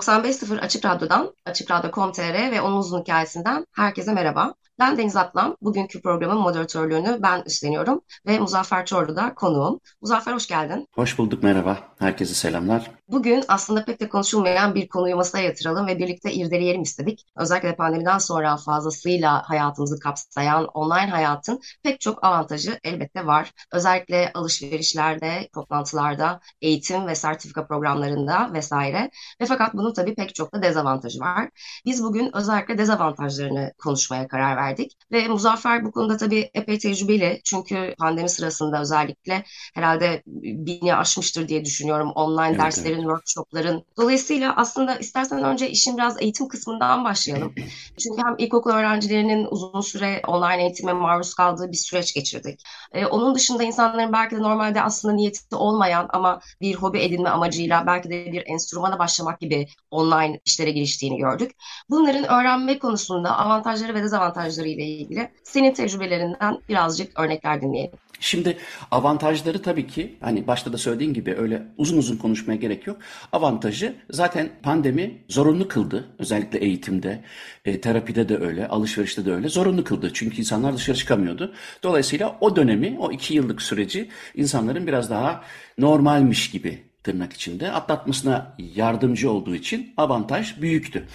...95.0 Açık Radyo'dan, Açık Radyo.com.tr ve onun uzun hikayesinden herkese merhaba. Ben Deniz Atlam. Bugünkü programın moderatörlüğünü ben üstleniyorum ve Muzaffer Çorlu da konuğum. Muzaffer hoş geldin. Hoş bulduk, merhaba. Herkese selamlar. Bugün aslında pek de konuşulmayan bir konuyu masaya yatıralım ve birlikte irdeleyelim istedik. Özellikle pandemiden sonra fazlasıyla hayatımızı kapsayan online hayatın pek çok avantajı elbette var. Özellikle alışverişlerde, toplantılarda, eğitim ve sertifika programlarında vesaire. Ve fakat bunun tabii pek çok da dezavantajı var. Biz bugün özellikle dezavantajlarını konuşmaya karar verdik. Ve Muzaffer bu konuda tabii epey tecrübeli. Çünkü pandemi sırasında özellikle herhalde bini aşmıştır diye düşünüyorum. Online evet, derslerin. Workshopların. Dolayısıyla aslında istersen önce işin biraz eğitim kısmından başlayalım. Çünkü hem ilkokul öğrencilerinin uzun süre online eğitime maruz kaldığı bir süreç geçirdik. Ee, onun dışında insanların belki de normalde aslında niyeti olmayan ama bir hobi edinme amacıyla belki de bir enstrümana başlamak gibi online işlere giriştiğini gördük. Bunların öğrenme konusunda avantajları ve dezavantajları avantajları ile ilgili senin tecrübelerinden birazcık örnekler dinleyelim. Şimdi avantajları tabii ki hani başta da söylediğin gibi öyle uzun uzun konuşmaya gerek yok. Avantajı zaten pandemi zorunlu kıldı. Özellikle eğitimde, e, terapide de öyle, alışverişte de öyle zorunlu kıldı. Çünkü insanlar dışarı çıkamıyordu. Dolayısıyla o dönemi, o iki yıllık süreci insanların biraz daha normalmiş gibi tırnak içinde atlatmasına yardımcı olduğu için avantaj büyüktü.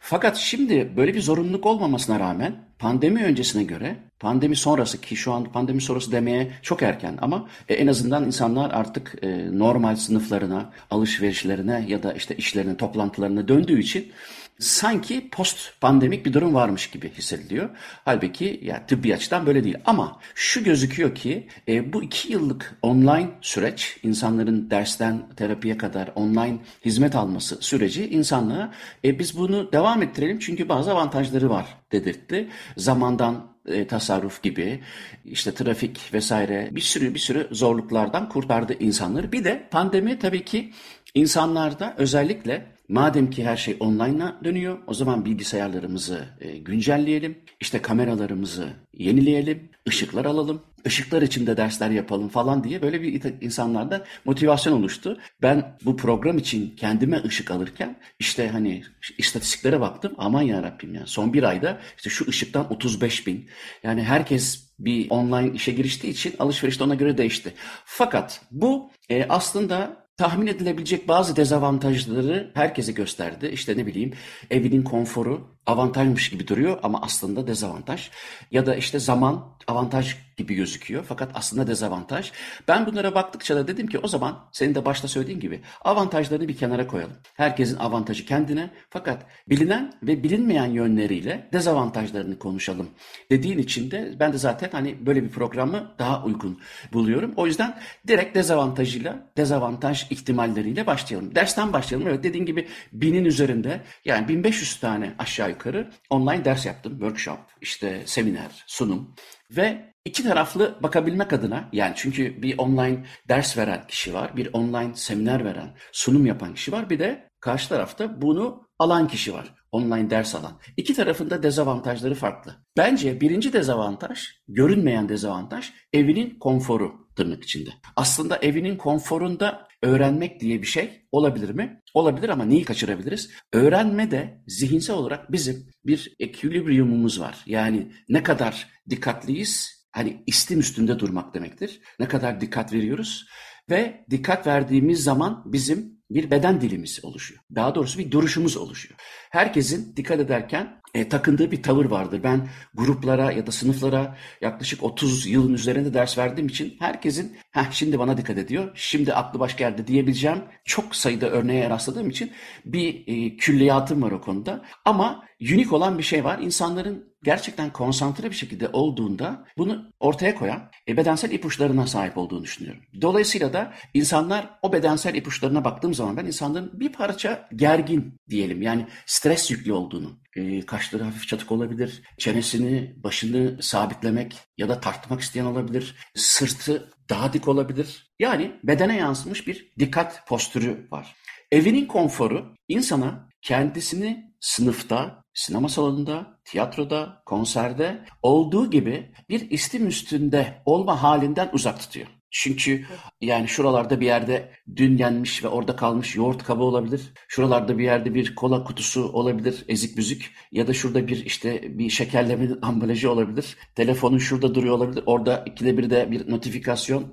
Fakat şimdi böyle bir zorunluluk olmamasına rağmen pandemi öncesine göre pandemi sonrası ki şu an pandemi sonrası demeye çok erken ama e, en azından insanlar artık e, normal sınıflarına, alışverişlerine ya da işte işlerine, toplantılarına döndüğü için sanki post pandemik bir durum varmış gibi hissediliyor. Halbuki ya tıbbi açıdan böyle değil. Ama şu gözüküyor ki e, bu iki yıllık online süreç insanların dersten terapiye kadar online hizmet alması süreci insanlığa e, biz bunu devam ettirelim çünkü bazı avantajları var dedirtti. Zamandan e, tasarruf gibi işte trafik vesaire bir sürü bir sürü zorluklardan kurtardı insanları. Bir de pandemi tabii ki insanlarda özellikle Madem ki her şey online'a dönüyor, o zaman bilgisayarlarımızı e, güncelleyelim, işte kameralarımızı yenileyelim, ışıklar alalım, ışıklar içinde dersler yapalım falan diye böyle bir insanlarda motivasyon oluştu. Ben bu program için kendime ışık alırken işte hani istatistiklere baktım aman ya Rabbim ya son bir ayda işte şu ışıktan 35 bin yani herkes bir online işe giriştiği için alışveriş de ona göre değişti. Fakat bu e, aslında tahmin edilebilecek bazı dezavantajları herkese gösterdi. İşte ne bileyim evinin konforu avantajmış gibi duruyor ama aslında dezavantaj. Ya da işte zaman avantaj gibi gözüküyor fakat aslında dezavantaj. Ben bunlara baktıkça da dedim ki o zaman senin de başta söylediğin gibi avantajlarını bir kenara koyalım. Herkesin avantajı kendine fakat bilinen ve bilinmeyen yönleriyle dezavantajlarını konuşalım dediğin için de ben de zaten hani böyle bir programı daha uygun buluyorum. O yüzden direkt dezavantajıyla, dezavantaj ihtimalleriyle başlayalım. Dersten başlayalım. Evet dediğin gibi binin üzerinde yani 1500 tane aşağı yukarı online ders yaptım. Workshop, işte seminer, sunum ve iki taraflı bakabilmek adına yani çünkü bir online ders veren kişi var, bir online seminer veren, sunum yapan kişi var. Bir de karşı tarafta bunu alan kişi var. Online ders alan. İki tarafında dezavantajları farklı. Bence birinci dezavantaj, görünmeyen dezavantaj evinin konforu tırnak içinde. Aslında evinin konforunda öğrenmek diye bir şey olabilir mi? Olabilir ama neyi kaçırabiliriz? Öğrenme de zihinsel olarak bizim bir ekilibriyumumuz var. Yani ne kadar dikkatliyiz, hani istim üstünde durmak demektir. Ne kadar dikkat veriyoruz ve dikkat verdiğimiz zaman bizim bir beden dilimiz oluşuyor. Daha doğrusu bir duruşumuz oluşuyor. herkesin dikkat ederken e, takındığı bir tavır vardır. Ben gruplara ya da sınıflara yaklaşık 30 yılın üzerinde ders verdiğim için herkesin Heh, şimdi bana dikkat ediyor, şimdi aklı başka yerde diyebileceğim çok sayıda örneğe rastladığım için bir e, külliyatım var o konuda. Ama unik olan bir şey var. İnsanların gerçekten konsantre bir şekilde olduğunda bunu ortaya koyan e, bedensel ipuçlarına sahip olduğunu düşünüyorum. Dolayısıyla da insanlar o bedensel ipuçlarına baktığım zaman ben insanların bir parça gergin diyelim yani stres yüklü olduğunu e, kaşları hafif çatık olabilir, çenesini, başını sabitlemek ya da tartmak isteyen olabilir, sırtı daha dik olabilir. Yani bedene yansımış bir dikkat postürü var. Evinin konforu insana kendisini sınıfta, sinema salonunda, tiyatroda, konserde olduğu gibi bir istim üstünde olma halinden uzak tutuyor. Çünkü yani şuralarda bir yerde dün yenmiş ve orada kalmış yoğurt kabı olabilir. Şuralarda bir yerde bir kola kutusu olabilir, ezik büzük. Ya da şurada bir işte bir şekerlemenin ambalajı olabilir. Telefonun şurada duruyor olabilir. Orada ikide bir de bir notifikasyon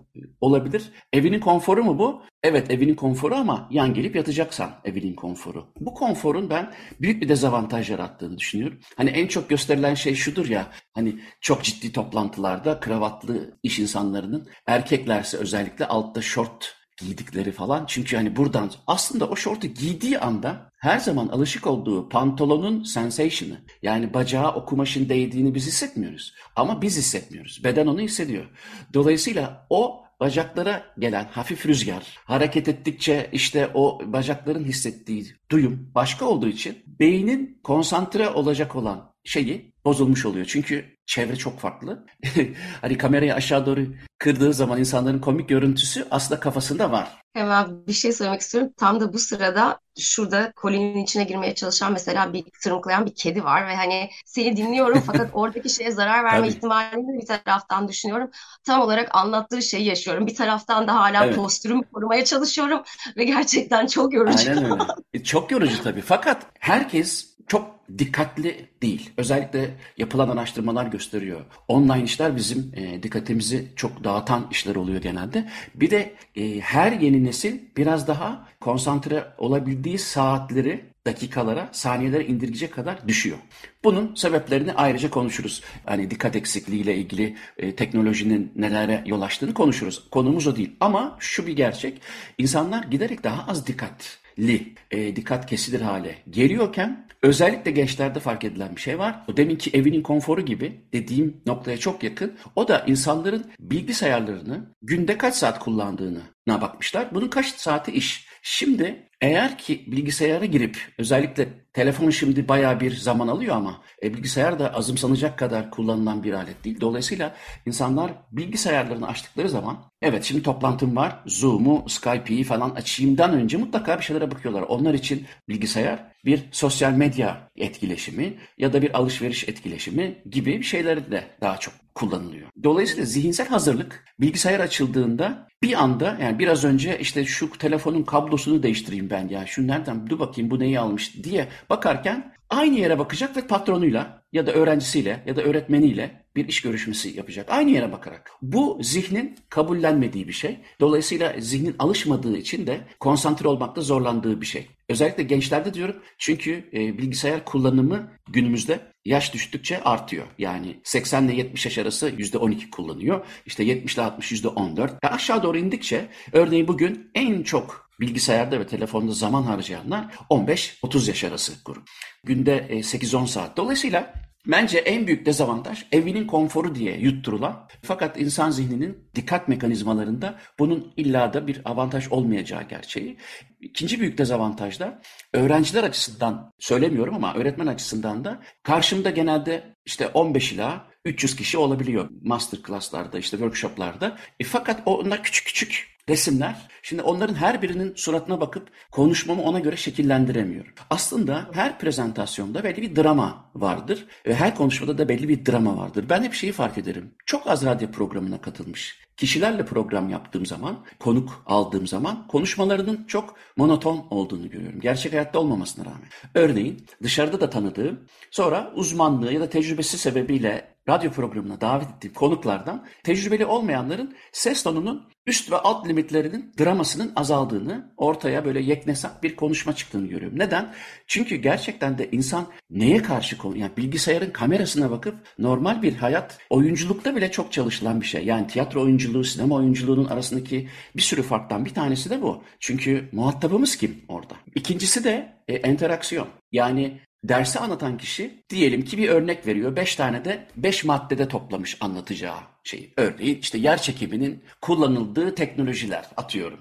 olabilir. Evinin konforu mu bu? Evet evinin konforu ama yan gelip yatacaksan evinin konforu. Bu konforun ben büyük bir dezavantaj yarattığını düşünüyorum. Hani en çok gösterilen şey şudur ya hani çok ciddi toplantılarda kravatlı iş insanlarının erkeklerse özellikle altta şort giydikleri falan. Çünkü hani buradan aslında o şortu giydiği anda her zaman alışık olduğu pantolonun sensation'ı yani bacağı o kumaşın değdiğini biz hissetmiyoruz. Ama biz hissetmiyoruz. Beden onu hissediyor. Dolayısıyla o bacaklara gelen hafif rüzgar, hareket ettikçe işte o bacakların hissettiği duyum başka olduğu için beynin konsantre olacak olan şeyi bozulmuş oluyor. Çünkü çevre çok farklı. hani kamerayı aşağı doğru kırdığı zaman insanların komik görüntüsü aslında kafasında var. Hemen bir şey söylemek istiyorum. Tam da bu sırada şurada kolinin içine girmeye çalışan mesela bir tırmıklayan bir kedi var ve hani seni dinliyorum fakat oradaki şeye zarar verme ihtimalini bir taraftan düşünüyorum. Tam olarak anlattığı şeyi yaşıyorum. Bir taraftan da hala evet. postürümü korumaya çalışıyorum ve gerçekten çok yorucu. Aynen öyle. E, çok yorucu tabii. Fakat herkes çok dikkatli değil. Özellikle yapılan araştırmalar gösteriyor. Online işler bizim e, dikkatimizi çok dağıtan işler oluyor genelde. Bir de e, her yeni nesil biraz daha konsantre olabildiği saatleri dakikalara, saniyelere indirgeyecek kadar düşüyor. Bunun sebeplerini ayrıca konuşuruz. Hani dikkat eksikliğiyle ilgili e, teknolojinin nelere yol açtığını konuşuruz. Konumuz o değil. Ama şu bir gerçek. İnsanlar giderek daha az dikkatli, e, dikkat kesilir hale geliyorken Özellikle gençlerde fark edilen bir şey var. O deminki evinin konforu gibi dediğim noktaya çok yakın. O da insanların bilgisayarlarını günde kaç saat kullandığını bakmışlar. Bunun kaç saati iş. Şimdi eğer ki bilgisayara girip özellikle telefon şimdi baya bir zaman alıyor ama e, bilgisayar da azımsanacak kadar kullanılan bir alet değil. Dolayısıyla insanlar bilgisayarlarını açtıkları zaman evet şimdi toplantım var Zoom'u, Skype'i falan açayımdan önce mutlaka bir şeylere bakıyorlar. Onlar için bilgisayar bir sosyal medya etkileşimi ya da bir alışveriş etkileşimi gibi şeyler de daha çok kullanılıyor. Dolayısıyla zihinsel hazırlık bilgisayar açıldığında bir anda yani biraz önce işte şu telefonun kablosunu değiştireyim ben ya şu nereden dur bakayım bu neyi almış diye bakarken aynı yere bakacak ve patronuyla ya da öğrencisiyle ya da öğretmeniyle bir iş görüşmesi yapacak. Aynı yere bakarak. Bu zihnin kabullenmediği bir şey. Dolayısıyla zihnin alışmadığı için de konsantre olmakta zorlandığı bir şey. Özellikle gençlerde diyorum çünkü e, bilgisayar kullanımı günümüzde yaş düştükçe artıyor. Yani 80 ile 70 yaş arası %12 kullanıyor. İşte 70 ile 60 %14. E aşağı doğru indikçe örneğin bugün en çok bilgisayarda ve telefonda zaman harcayanlar 15-30 yaş arası grup. Günde 8-10 e, saat. Dolayısıyla Bence en büyük dezavantaj evinin konforu diye yutturulan fakat insan zihninin dikkat mekanizmalarında bunun illa da bir avantaj olmayacağı gerçeği. İkinci büyük dezavantaj da öğrenciler açısından söylemiyorum ama öğretmen açısından da karşımda genelde işte 15 ila 300 kişi olabiliyor master class'larda işte workshop'larda. E, fakat onlar küçük küçük resimler. Şimdi onların her birinin suratına bakıp konuşmamı ona göre şekillendiremiyorum. Aslında her prezentasyonda belli bir drama vardır ve her konuşmada da belli bir drama vardır. Ben hep şeyi fark ederim. Çok az radyo programına katılmış kişilerle program yaptığım zaman, konuk aldığım zaman konuşmalarının çok monoton olduğunu görüyorum. Gerçek hayatta olmamasına rağmen. Örneğin dışarıda da tanıdığım, sonra uzmanlığı ya da tecrübesi sebebiyle radyo programına davet ettiğim konuklardan tecrübeli olmayanların ses tonunun üst ve alt limitlerinin dramasının azaldığını, ortaya böyle yeknesak bir konuşma çıktığını görüyorum. Neden? Çünkü gerçekten de insan neye karşı konu, yani bilgisayarın kamerasına bakıp normal bir hayat, oyunculukta bile çok çalışılan bir şey. Yani tiyatro oyunculuğu, sinema oyunculuğunun arasındaki bir sürü farktan bir tanesi de bu. Çünkü muhatabımız kim orada? İkincisi de e, interaksiyon. Yani dersi anlatan kişi diyelim ki bir örnek veriyor. Beş tane de beş maddede toplamış anlatacağı şeyi. Örneğin işte yer çekiminin kullanıldığı teknolojiler atıyorum.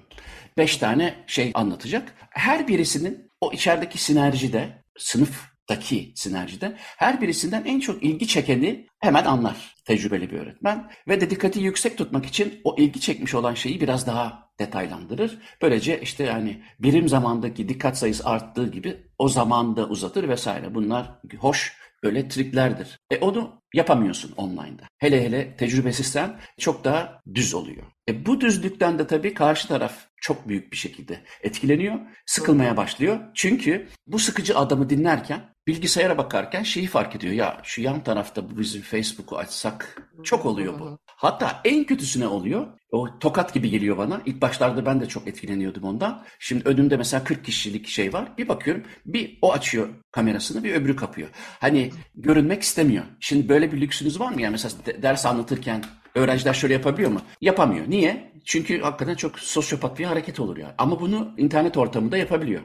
Beş tane şey anlatacak. Her birisinin o içerideki sinerjide, sınıftaki sinerjide her birisinden en çok ilgi çekeni hemen anlar tecrübeli bir öğretmen. Ve de dikkati yüksek tutmak için o ilgi çekmiş olan şeyi biraz daha detaylandırır. Böylece işte yani birim zamandaki dikkat sayısı arttığı gibi o zamanda uzatır vesaire. Bunlar hoş öyle triklerdir. E onu yapamıyorsun online'da. Hele hele tecrübesizsen çok daha düz oluyor. E bu düzlükten de tabii karşı taraf çok büyük bir şekilde etkileniyor, sıkılmaya başlıyor. Çünkü bu sıkıcı adamı dinlerken bilgisayara bakarken şeyi fark ediyor. Ya şu yan tarafta bu bizim Facebook'u açsak çok oluyor bu. Hatta en kötüsü ne oluyor? O tokat gibi geliyor bana. İlk başlarda ben de çok etkileniyordum ondan. Şimdi önümde mesela 40 kişilik şey var. Bir bakıyorum bir o açıyor kamerasını bir öbürü kapıyor. Hani görünmek istemiyor. Şimdi böyle bir lüksünüz var mı? Yani mesela ders anlatırken öğrenciler şöyle yapabiliyor mu? Yapamıyor. Niye? Çünkü hakikaten çok sosyopat bir hareket olur ya. Ama bunu internet ortamında yapabiliyor.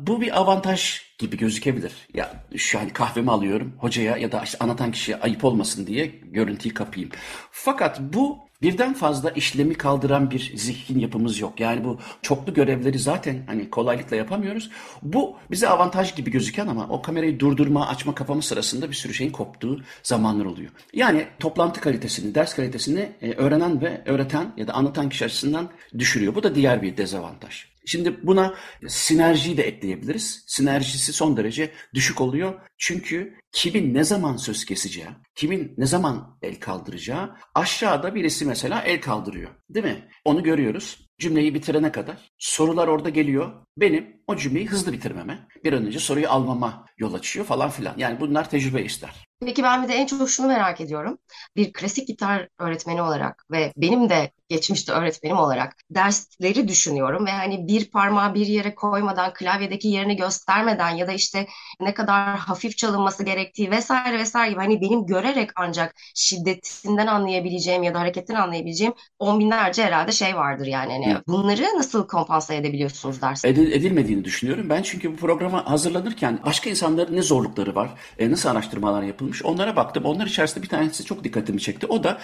Bu bir avantaj gibi gözükebilir. Ya şu an kahvemi alıyorum hocaya ya da işte anlatan kişiye ayıp olmasın diye görüntüyü kapayım. Fakat bu birden fazla işlemi kaldıran bir zihin yapımız yok. Yani bu çoklu görevleri zaten hani kolaylıkla yapamıyoruz. Bu bize avantaj gibi gözüken ama o kamerayı durdurma, açma, kapama sırasında bir sürü şeyin koptuğu zamanlar oluyor. Yani toplantı kalitesini, ders kalitesini e, öğrenen ve öğreten ya da anlatan kişi açısından düşürüyor. Bu da diğer bir dezavantaj. Şimdi buna sinerjiyi de ekleyebiliriz. Sinerjisi son derece düşük oluyor. Çünkü kimin ne zaman söz keseceği, kimin ne zaman el kaldıracağı aşağıda birisi mesela el kaldırıyor. Değil mi? Onu görüyoruz. Cümleyi bitirene kadar sorular orada geliyor. Benim o cümleyi hızlı bitirmeme, bir an önce soruyu almama yol açıyor falan filan. Yani bunlar tecrübe ister. Peki ben bir de en çok şunu merak ediyorum. Bir klasik gitar öğretmeni olarak ve benim de geçmişte öğretmenim olarak dersleri düşünüyorum ve hani bir parmağı bir yere koymadan, klavyedeki yerini göstermeden ya da işte ne kadar hafif çalınması gerektiği vesaire vesaire gibi hani benim görerek ancak şiddetinden anlayabileceğim ya da hareketten anlayabileceğim on binlerce herhalde şey vardır yani. Hani bunları nasıl kompanse edebiliyorsunuz ders? Edil, edilmediğini düşünüyorum. Ben çünkü bu programa hazırlanırken başka insanların ne zorlukları var, e, nasıl araştırmalar yapılmış onlara baktım. Onlar içerisinde bir tanesi çok dikkatimi çekti. O da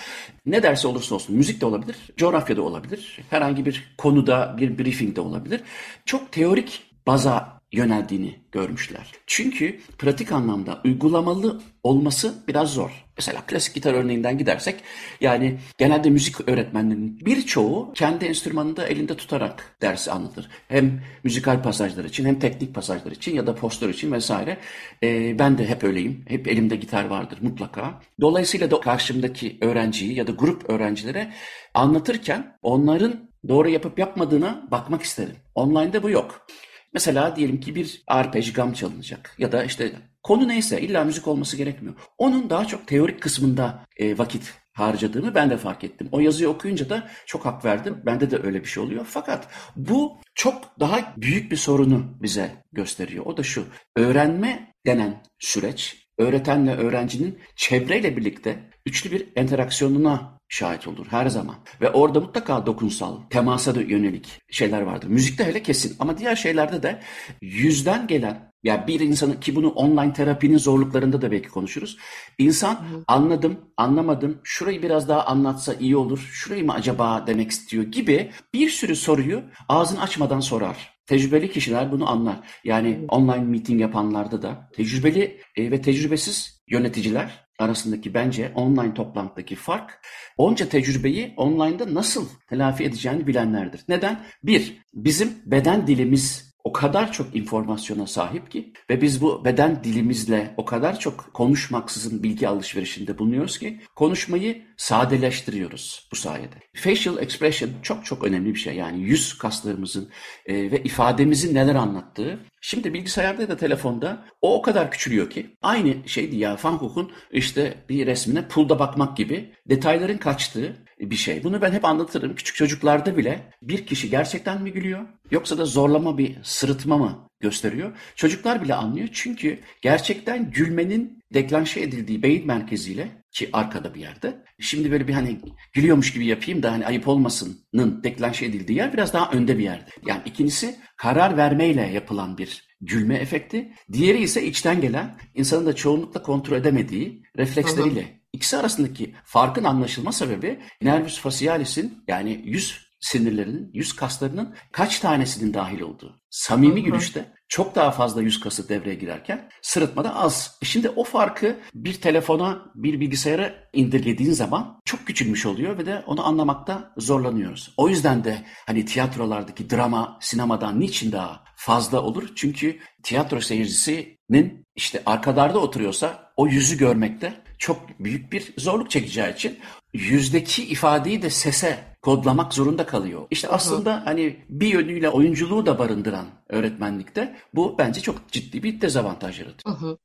ne derse olursa olsun müzik de olabilir, coğrafyada olabilir, herhangi bir konuda bir briefing de olabilir. Çok teorik baza yöneldiğini görmüşler. Çünkü pratik anlamda uygulamalı olması biraz zor. Mesela klasik gitar örneğinden gidersek yani genelde müzik öğretmenlerinin birçoğu kendi enstrümanını da elinde tutarak dersi anlatır. Hem müzikal pasajlar için hem teknik pasajlar için ya da postör için vesaire. Ee, ben de hep öyleyim. Hep elimde gitar vardır mutlaka. Dolayısıyla da karşımdaki öğrenciyi ya da grup öğrencilere anlatırken onların doğru yapıp yapmadığına bakmak isterim. Online'da bu yok. Mesela diyelim ki bir arpej çalınacak ya da işte konu neyse illa müzik olması gerekmiyor. Onun daha çok teorik kısmında e, vakit harcadığımı ben de fark ettim. O yazıyı okuyunca da çok hak verdim. Bende de öyle bir şey oluyor. Fakat bu çok daha büyük bir sorunu bize gösteriyor. O da şu. Öğrenme denen süreç öğretenle öğrencinin çevreyle birlikte üçlü bir interaksiyonuna şahit olur her zaman. Ve orada mutlaka dokunsal, temasa da yönelik şeyler vardır. Müzikte hele kesin ama diğer şeylerde de yüzden gelen ya bir insanın ki bunu online terapinin zorluklarında da belki konuşuruz. İnsan Hı. anladım, anlamadım, şurayı biraz daha anlatsa iyi olur, şurayı mı acaba demek istiyor gibi bir sürü soruyu ağzını açmadan sorar. Tecrübeli kişiler bunu anlar. Yani online meeting yapanlarda da tecrübeli e, ve tecrübesiz yöneticiler arasındaki bence online toplantıdaki fark onca tecrübeyi online'da nasıl telafi edeceğini bilenlerdir. Neden? Bir, bizim beden dilimiz o kadar çok informasyona sahip ki ve biz bu beden dilimizle o kadar çok konuşmaksızın bilgi alışverişinde bulunuyoruz ki konuşmayı sadeleştiriyoruz bu sayede. Facial expression çok çok önemli bir şey. Yani yüz kaslarımızın e, ve ifademizin neler anlattığı. Şimdi bilgisayarda ya da telefonda o o kadar küçülüyor ki aynı şeydi ya Van Gogh'un işte bir resmine pulda bakmak gibi detayların kaçtığı bir şey. Bunu ben hep anlatırım. Küçük çocuklarda bile bir kişi gerçekten mi gülüyor yoksa da zorlama bir sırıtma mı gösteriyor? Çocuklar bile anlıyor çünkü gerçekten gülmenin deklanşe edildiği beyin merkeziyle ki arkada bir yerde. Şimdi böyle bir hani gülüyormuş gibi yapayım da hani ayıp olmasının deklanşe edildiği yer biraz daha önde bir yerde. Yani ikincisi karar vermeyle yapılan bir gülme efekti. Diğeri ise içten gelen insanın da çoğunlukla kontrol edemediği refleksleriyle İkisi arasındaki farkın anlaşılma sebebi nervus facialis'in yani yüz sinirlerinin, yüz kaslarının kaç tanesinin dahil olduğu. Samimi gülüşte çok daha fazla yüz kası devreye girerken sırıtmada az. E şimdi o farkı bir telefona, bir bilgisayara indirgediğin zaman çok küçülmüş oluyor ve de onu anlamakta zorlanıyoruz. O yüzden de hani tiyatrolardaki drama sinemadan niçin daha fazla olur? Çünkü tiyatro seyircisinin işte arkalarda oturuyorsa o yüzü görmekte çok büyük bir zorluk çekeceği için yüzdeki ifadeyi de sese kodlamak zorunda kalıyor. İşte aslında hani bir yönüyle oyunculuğu da barındıran öğretmenlikte bu bence çok ciddi bir dezavantaj yaratıyor. Hı hı.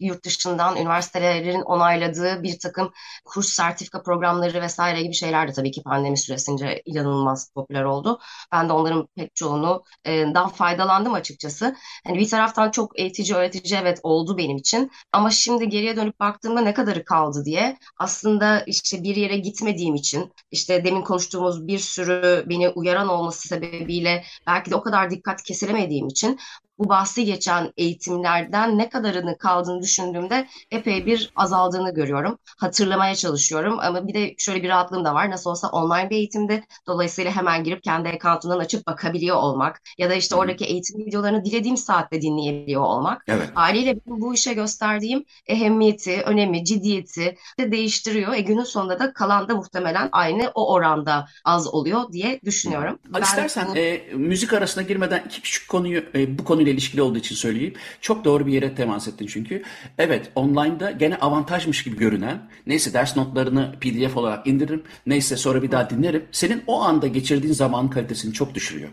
Yurt dışından üniversitelerin onayladığı bir takım kurs sertifika programları vesaire gibi şeyler de tabii ki pandemi süresince inanılmaz popüler oldu. Ben de onların pek çoğunu e, dan faydalandım açıkçası. Hani bir taraftan çok eğitici, öğretici evet oldu benim için. Ama şimdi geriye dönüp baktığımda ne kadarı kaldı diye aslında işte bir yere gitmediğim için işte demin konuştuğumuz bir sürü beni uyaran olması sebebiyle belki de o kadar dikkat kesilemediğim için bu bahsi geçen eğitimlerden ne kadarını kaldığını düşündüğümde epey bir azaldığını görüyorum. Hatırlamaya çalışıyorum ama bir de şöyle bir rahatlığım da var. Nasıl olsa online bir eğitimde dolayısıyla hemen girip kendi account'undan açıp bakabiliyor olmak ya da işte oradaki eğitim videolarını dilediğim saatte dinleyebiliyor olmak. Evet. Haliyle bu işe gösterdiğim ehemmiyeti, önemi, ciddiyeti de değiştiriyor. E günün sonunda da kalan da muhtemelen aynı o oranda az oluyor diye düşünüyorum. Ben İstersen bu... e, müzik arasına girmeden iki küçük konuyu e, bu konuyu konuyla ilişkili olduğu için söyleyeyim. Çok doğru bir yere temas ettin çünkü. Evet online'da gene avantajmış gibi görünen neyse ders notlarını pdf olarak indiririm neyse sonra bir daha dinlerim. Senin o anda geçirdiğin zaman kalitesini çok düşürüyor.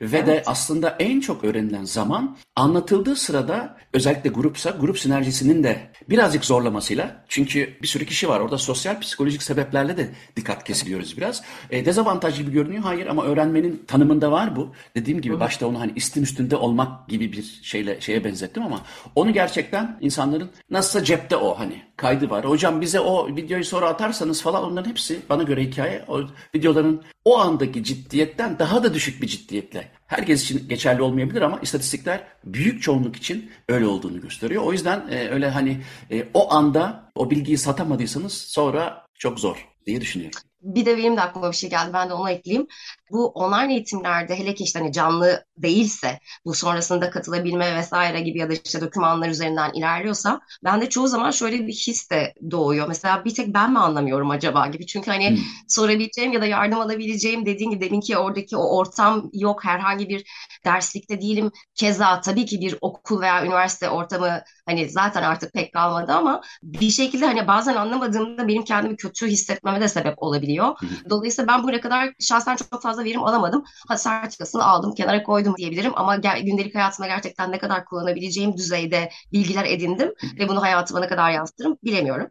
Ve evet. de aslında en çok öğrenilen zaman anlatıldığı sırada özellikle grupsa grup sinerjisinin de birazcık zorlamasıyla çünkü bir sürü kişi var orada sosyal psikolojik sebeplerle de dikkat kesiliyoruz biraz. E, dezavantaj gibi görünüyor. Hayır ama öğrenmenin tanımında var bu. Dediğim gibi Hı. başta onu hani istim üstünde olmak gibi bir şeyle şeye benzettim ama onu gerçekten insanların nasılsa cepte o hani kaydı var. Hocam bize o videoyu sonra atarsanız falan onların hepsi bana göre hikaye. O videoların o andaki ciddiyetten daha da düşük bir ciddiyetle. Herkes için geçerli olmayabilir ama istatistikler büyük çoğunluk için öyle olduğunu gösteriyor. O yüzden e, öyle hani e, o anda o bilgiyi satamadıysanız sonra çok zor diye düşünüyorum. Bir de benim de aklıma bir şey geldi. Ben de onu ekleyeyim. Bu online eğitimlerde hele ki işte hani canlı değilse bu sonrasında katılabilme vesaire gibi ya da işte dokümanlar üzerinden ilerliyorsa ben de çoğu zaman şöyle bir his de doğuyor. Mesela bir tek ben mi anlamıyorum acaba gibi. Çünkü hani hmm. sorabileceğim ya da yardım alabileceğim dediğim gibi deminki oradaki o ortam yok. Herhangi bir derslikte değilim. Keza tabii ki bir okul veya üniversite ortamı hani zaten artık pek kalmadı ama bir şekilde hani bazen anlamadığımda benim kendimi kötü hissetmeme de sebep olabiliyor. Dolayısıyla ben buraya kadar şahsen çok fazla verim alamadım. Hadi sertifikasını aldım, kenara koydum diyebilirim ama gündelik hayatımda gerçekten ne kadar kullanabileceğim düzeyde bilgiler edindim ve bunu hayatıma ne kadar yansıtırım bilemiyorum.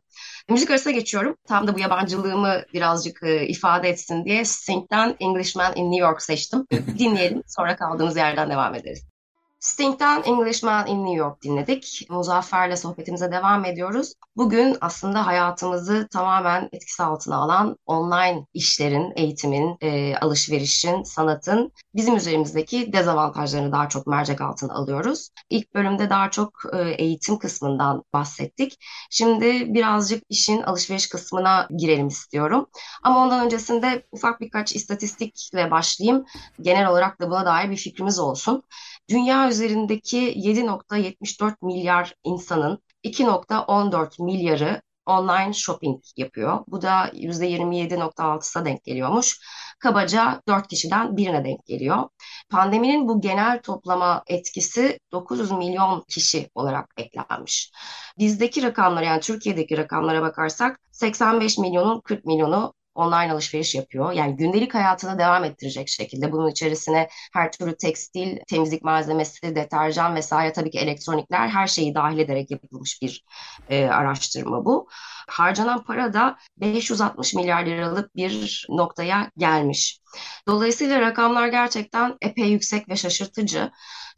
Müzik arasına geçiyorum. Tam da bu yabancılığımı birazcık e, ifade etsin diye Sting'den Englishman in New York seçtim. Dinleyelim sonra kaldığımız yerden devam ederiz. Sting'den Englishman in New York dinledik. Muzaffer'le sohbetimize devam ediyoruz. Bugün aslında hayatımızı tamamen etkisi altına alan online işlerin, eğitimin, e, alışverişin, sanatın bizim üzerimizdeki dezavantajlarını daha çok mercek altına alıyoruz. İlk bölümde daha çok e, eğitim kısmından bahsettik. Şimdi birazcık işin alışveriş kısmına girelim istiyorum. Ama ondan öncesinde ufak birkaç istatistikle başlayayım. Genel olarak da buna dair bir fikrimiz olsun. Dünya üzerindeki 7.74 milyar insanın 2.14 milyarı online shopping yapıyor. Bu da %27.6'sa denk geliyormuş. Kabaca 4 kişiden birine denk geliyor. Pandeminin bu genel toplama etkisi 900 milyon kişi olarak eklenmiş. Bizdeki rakamlara yani Türkiye'deki rakamlara bakarsak 85 milyonun 40 milyonu online alışveriş yapıyor. Yani gündelik hayatını devam ettirecek şekilde bunun içerisine her türlü tekstil, temizlik malzemesi, deterjan vesaire tabii ki elektronikler her şeyi dahil ederek yapılmış bir e, araştırma bu. Harcanan para da 560 milyar liralık bir noktaya gelmiş. Dolayısıyla rakamlar gerçekten epey yüksek ve şaşırtıcı.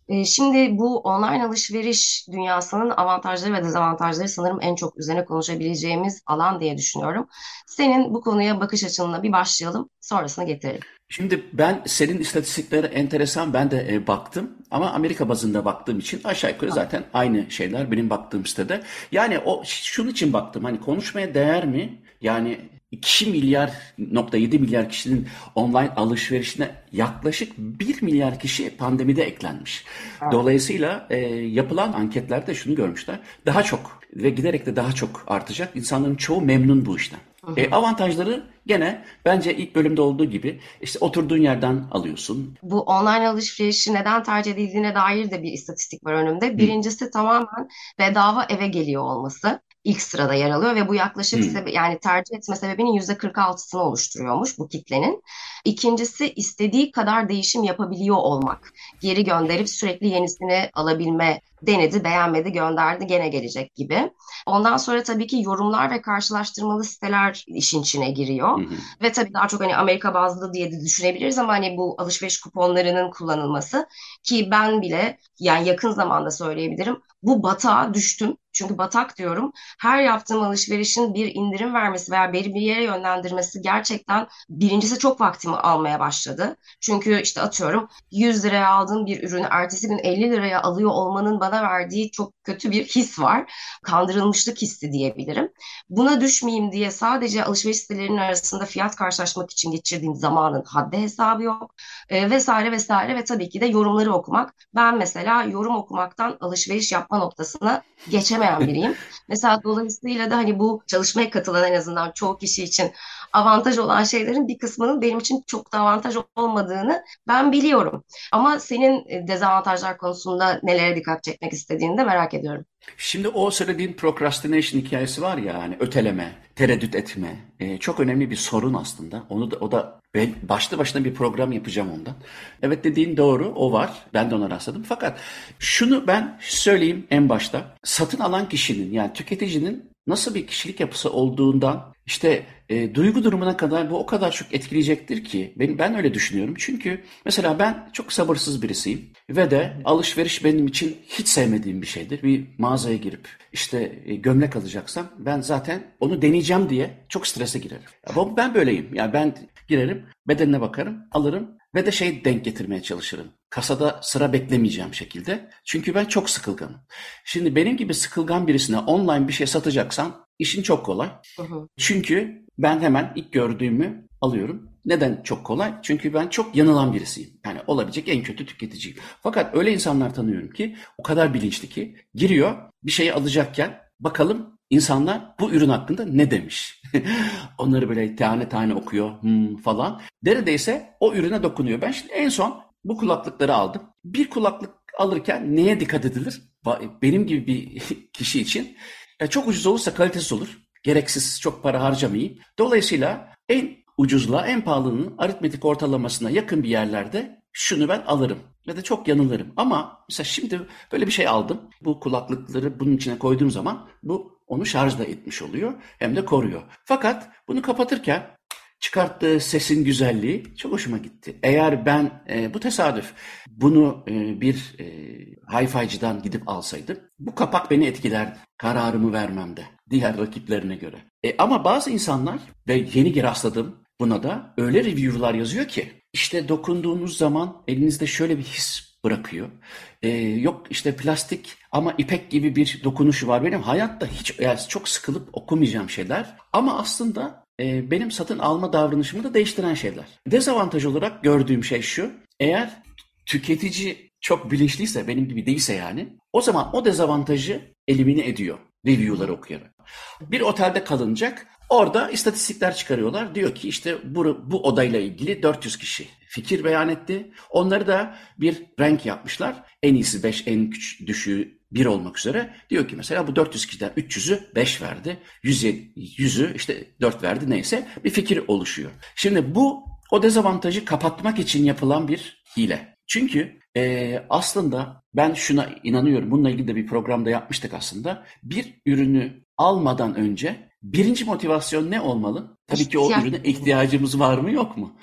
Ee, şimdi bu online alışveriş dünyasının avantajları ve dezavantajları sanırım en çok üzerine konuşabileceğimiz alan diye düşünüyorum. Senin bu konuya bakış açınla bir başlayalım, sonrasını getirelim. Şimdi ben senin istatistikleri enteresan ben de e, baktım ama Amerika bazında baktığım için aşağı yukarı zaten aynı şeyler benim baktığım sitede. Yani o şunun için baktım hani konuşmaya değer mi? Yani 2 milyar nokta 7 milyar kişinin online alışverişine yaklaşık 1 milyar kişi pandemide eklenmiş. Dolayısıyla e, yapılan anketlerde şunu görmüşler. Daha çok ve giderek de daha çok artacak. İnsanların çoğu memnun bu işten. E, avantajları gene bence ilk bölümde olduğu gibi işte oturduğun yerden alıyorsun. Bu online alışverişi neden tercih edildiğine dair de bir istatistik var önümde. Birincisi Hı. tamamen bedava eve geliyor olması ilk sırada yer alıyor ve bu yaklaşık hmm. sebe- yani tercih etme sebebinin yüzde 46'sını oluşturuyormuş bu kitlenin. İkincisi istediği kadar değişim yapabiliyor olmak. Geri gönderip sürekli yenisini alabilme denedi, beğenmedi, gönderdi, gene gelecek gibi. Ondan sonra tabii ki yorumlar ve karşılaştırmalı siteler işin içine giriyor. Hı hı. Ve tabii daha çok hani Amerika bazlı diye de düşünebiliriz ama hani bu alışveriş kuponlarının kullanılması ki ben bile yani yakın zamanda söyleyebilirim bu batağa düştüm. Çünkü batak diyorum. Her yaptığım alışverişin bir indirim vermesi veya beni bir yere yönlendirmesi gerçekten birincisi çok vaktimi almaya başladı. Çünkü işte atıyorum 100 liraya aldığım bir ürünü ertesi gün 50 liraya alıyor olmanın bana verdiği çok kötü bir his var. Kandırılmışlık hissi diyebilirim. Buna düşmeyeyim diye sadece alışveriş sitelerinin arasında fiyat karşılaşmak için geçirdiğim zamanın haddi hesabı yok. E, vesaire vesaire ve tabii ki de yorumları okumak. Ben mesela yorum okumaktan alışveriş yapma noktasına geçemeyen biriyim. mesela dolayısıyla da hani bu çalışmaya katılan en azından çoğu kişi için avantaj olan şeylerin bir kısmının benim için çok da avantaj olmadığını ben biliyorum. Ama senin e, dezavantajlar konusunda nelere dikkat çekmek istediğini de merak ediyorum. Şimdi o söylediğin procrastination hikayesi var ya hani öteleme, tereddüt etme. E, çok önemli bir sorun aslında. Onu da o da ben başlı başına bir program yapacağım ondan. Evet dediğin doğru o var. Ben de ona rastladım. Fakat şunu ben söyleyeyim en başta. Satın alan kişinin yani tüketicinin nasıl bir kişilik yapısı olduğundan işte e, duygu durumuna kadar bu o kadar çok etkileyecektir ki ben, ben öyle düşünüyorum. Çünkü mesela ben çok sabırsız birisiyim ve de alışveriş benim için hiç sevmediğim bir şeydir. Bir mağazaya girip işte e, gömlek alacaksam ben zaten onu deneyeceğim diye çok strese girerim. Ya, ben böyleyim. Yani ben girerim, bedenine bakarım, alırım ve de şey denk getirmeye çalışırım. Kasada sıra beklemeyeceğim şekilde. Çünkü ben çok sıkılganım. Şimdi benim gibi sıkılgan birisine online bir şey satacaksan işin çok kolay. Hı hı. Çünkü ben hemen ilk gördüğümü alıyorum. Neden çok kolay? Çünkü ben çok yanılan birisiyim. Yani olabilecek en kötü tüketiciyim. Fakat öyle insanlar tanıyorum ki o kadar bilinçli ki giriyor bir şeyi alacakken bakalım insanlar bu ürün hakkında ne demiş? Onları böyle tane tane okuyor hmm, falan. Neredeyse o ürüne dokunuyor. Ben şimdi en son bu kulaklıkları aldım. Bir kulaklık alırken neye dikkat edilir? Benim gibi bir kişi için çok ucuz olursa kalitesiz olur. Gereksiz çok para harcamayayım. Dolayısıyla en ucuzla en pahalının aritmetik ortalamasına yakın bir yerlerde şunu ben alırım ya da çok yanılırım. Ama mesela şimdi böyle bir şey aldım. Bu kulaklıkları bunun içine koyduğum zaman bu onu şarj da etmiş oluyor hem de koruyor. Fakat bunu kapatırken çıkarttığı sesin güzelliği çok hoşuma gitti. Eğer ben e, bu tesadüf bunu e, bir e, hi-fi'cıdan gidip alsaydım bu kapak beni etkilerdi kararımı vermemde diğer rakiplerine göre. E, ama bazı insanlar ve yeni rastladım buna da öyle review'lar yazıyor ki işte dokunduğunuz zaman elinizde şöyle bir his bırakıyor. Ee, yok işte plastik ama ipek gibi bir dokunuşu var. Benim hayatta hiç yani çok sıkılıp okumayacağım şeyler. Ama aslında e, benim satın alma davranışımı da değiştiren şeyler. Dezavantaj olarak gördüğüm şey şu. Eğer tüketici çok bilinçliyse, benim gibi değilse yani, o zaman o dezavantajı elimine ediyor review'ları okuyarak. Bir otelde kalınacak. Orada istatistikler çıkarıyorlar. Diyor ki işte bu, bu odayla ilgili 400 kişi fikir beyan etti. Onları da bir renk yapmışlar. En iyisi 5, en küçük, düşüğü 1 olmak üzere. Diyor ki mesela bu 400 kişiden 300'ü 5 verdi. 100'ü işte 4 verdi neyse bir fikir oluşuyor. Şimdi bu o dezavantajı kapatmak için yapılan bir hile. Çünkü e, aslında ben şuna inanıyorum. Bununla ilgili de bir programda yapmıştık aslında. Bir ürünü almadan önce birinci motivasyon ne olmalı? Tabii ki o ürüne ihtiyacımız var mı yok mu?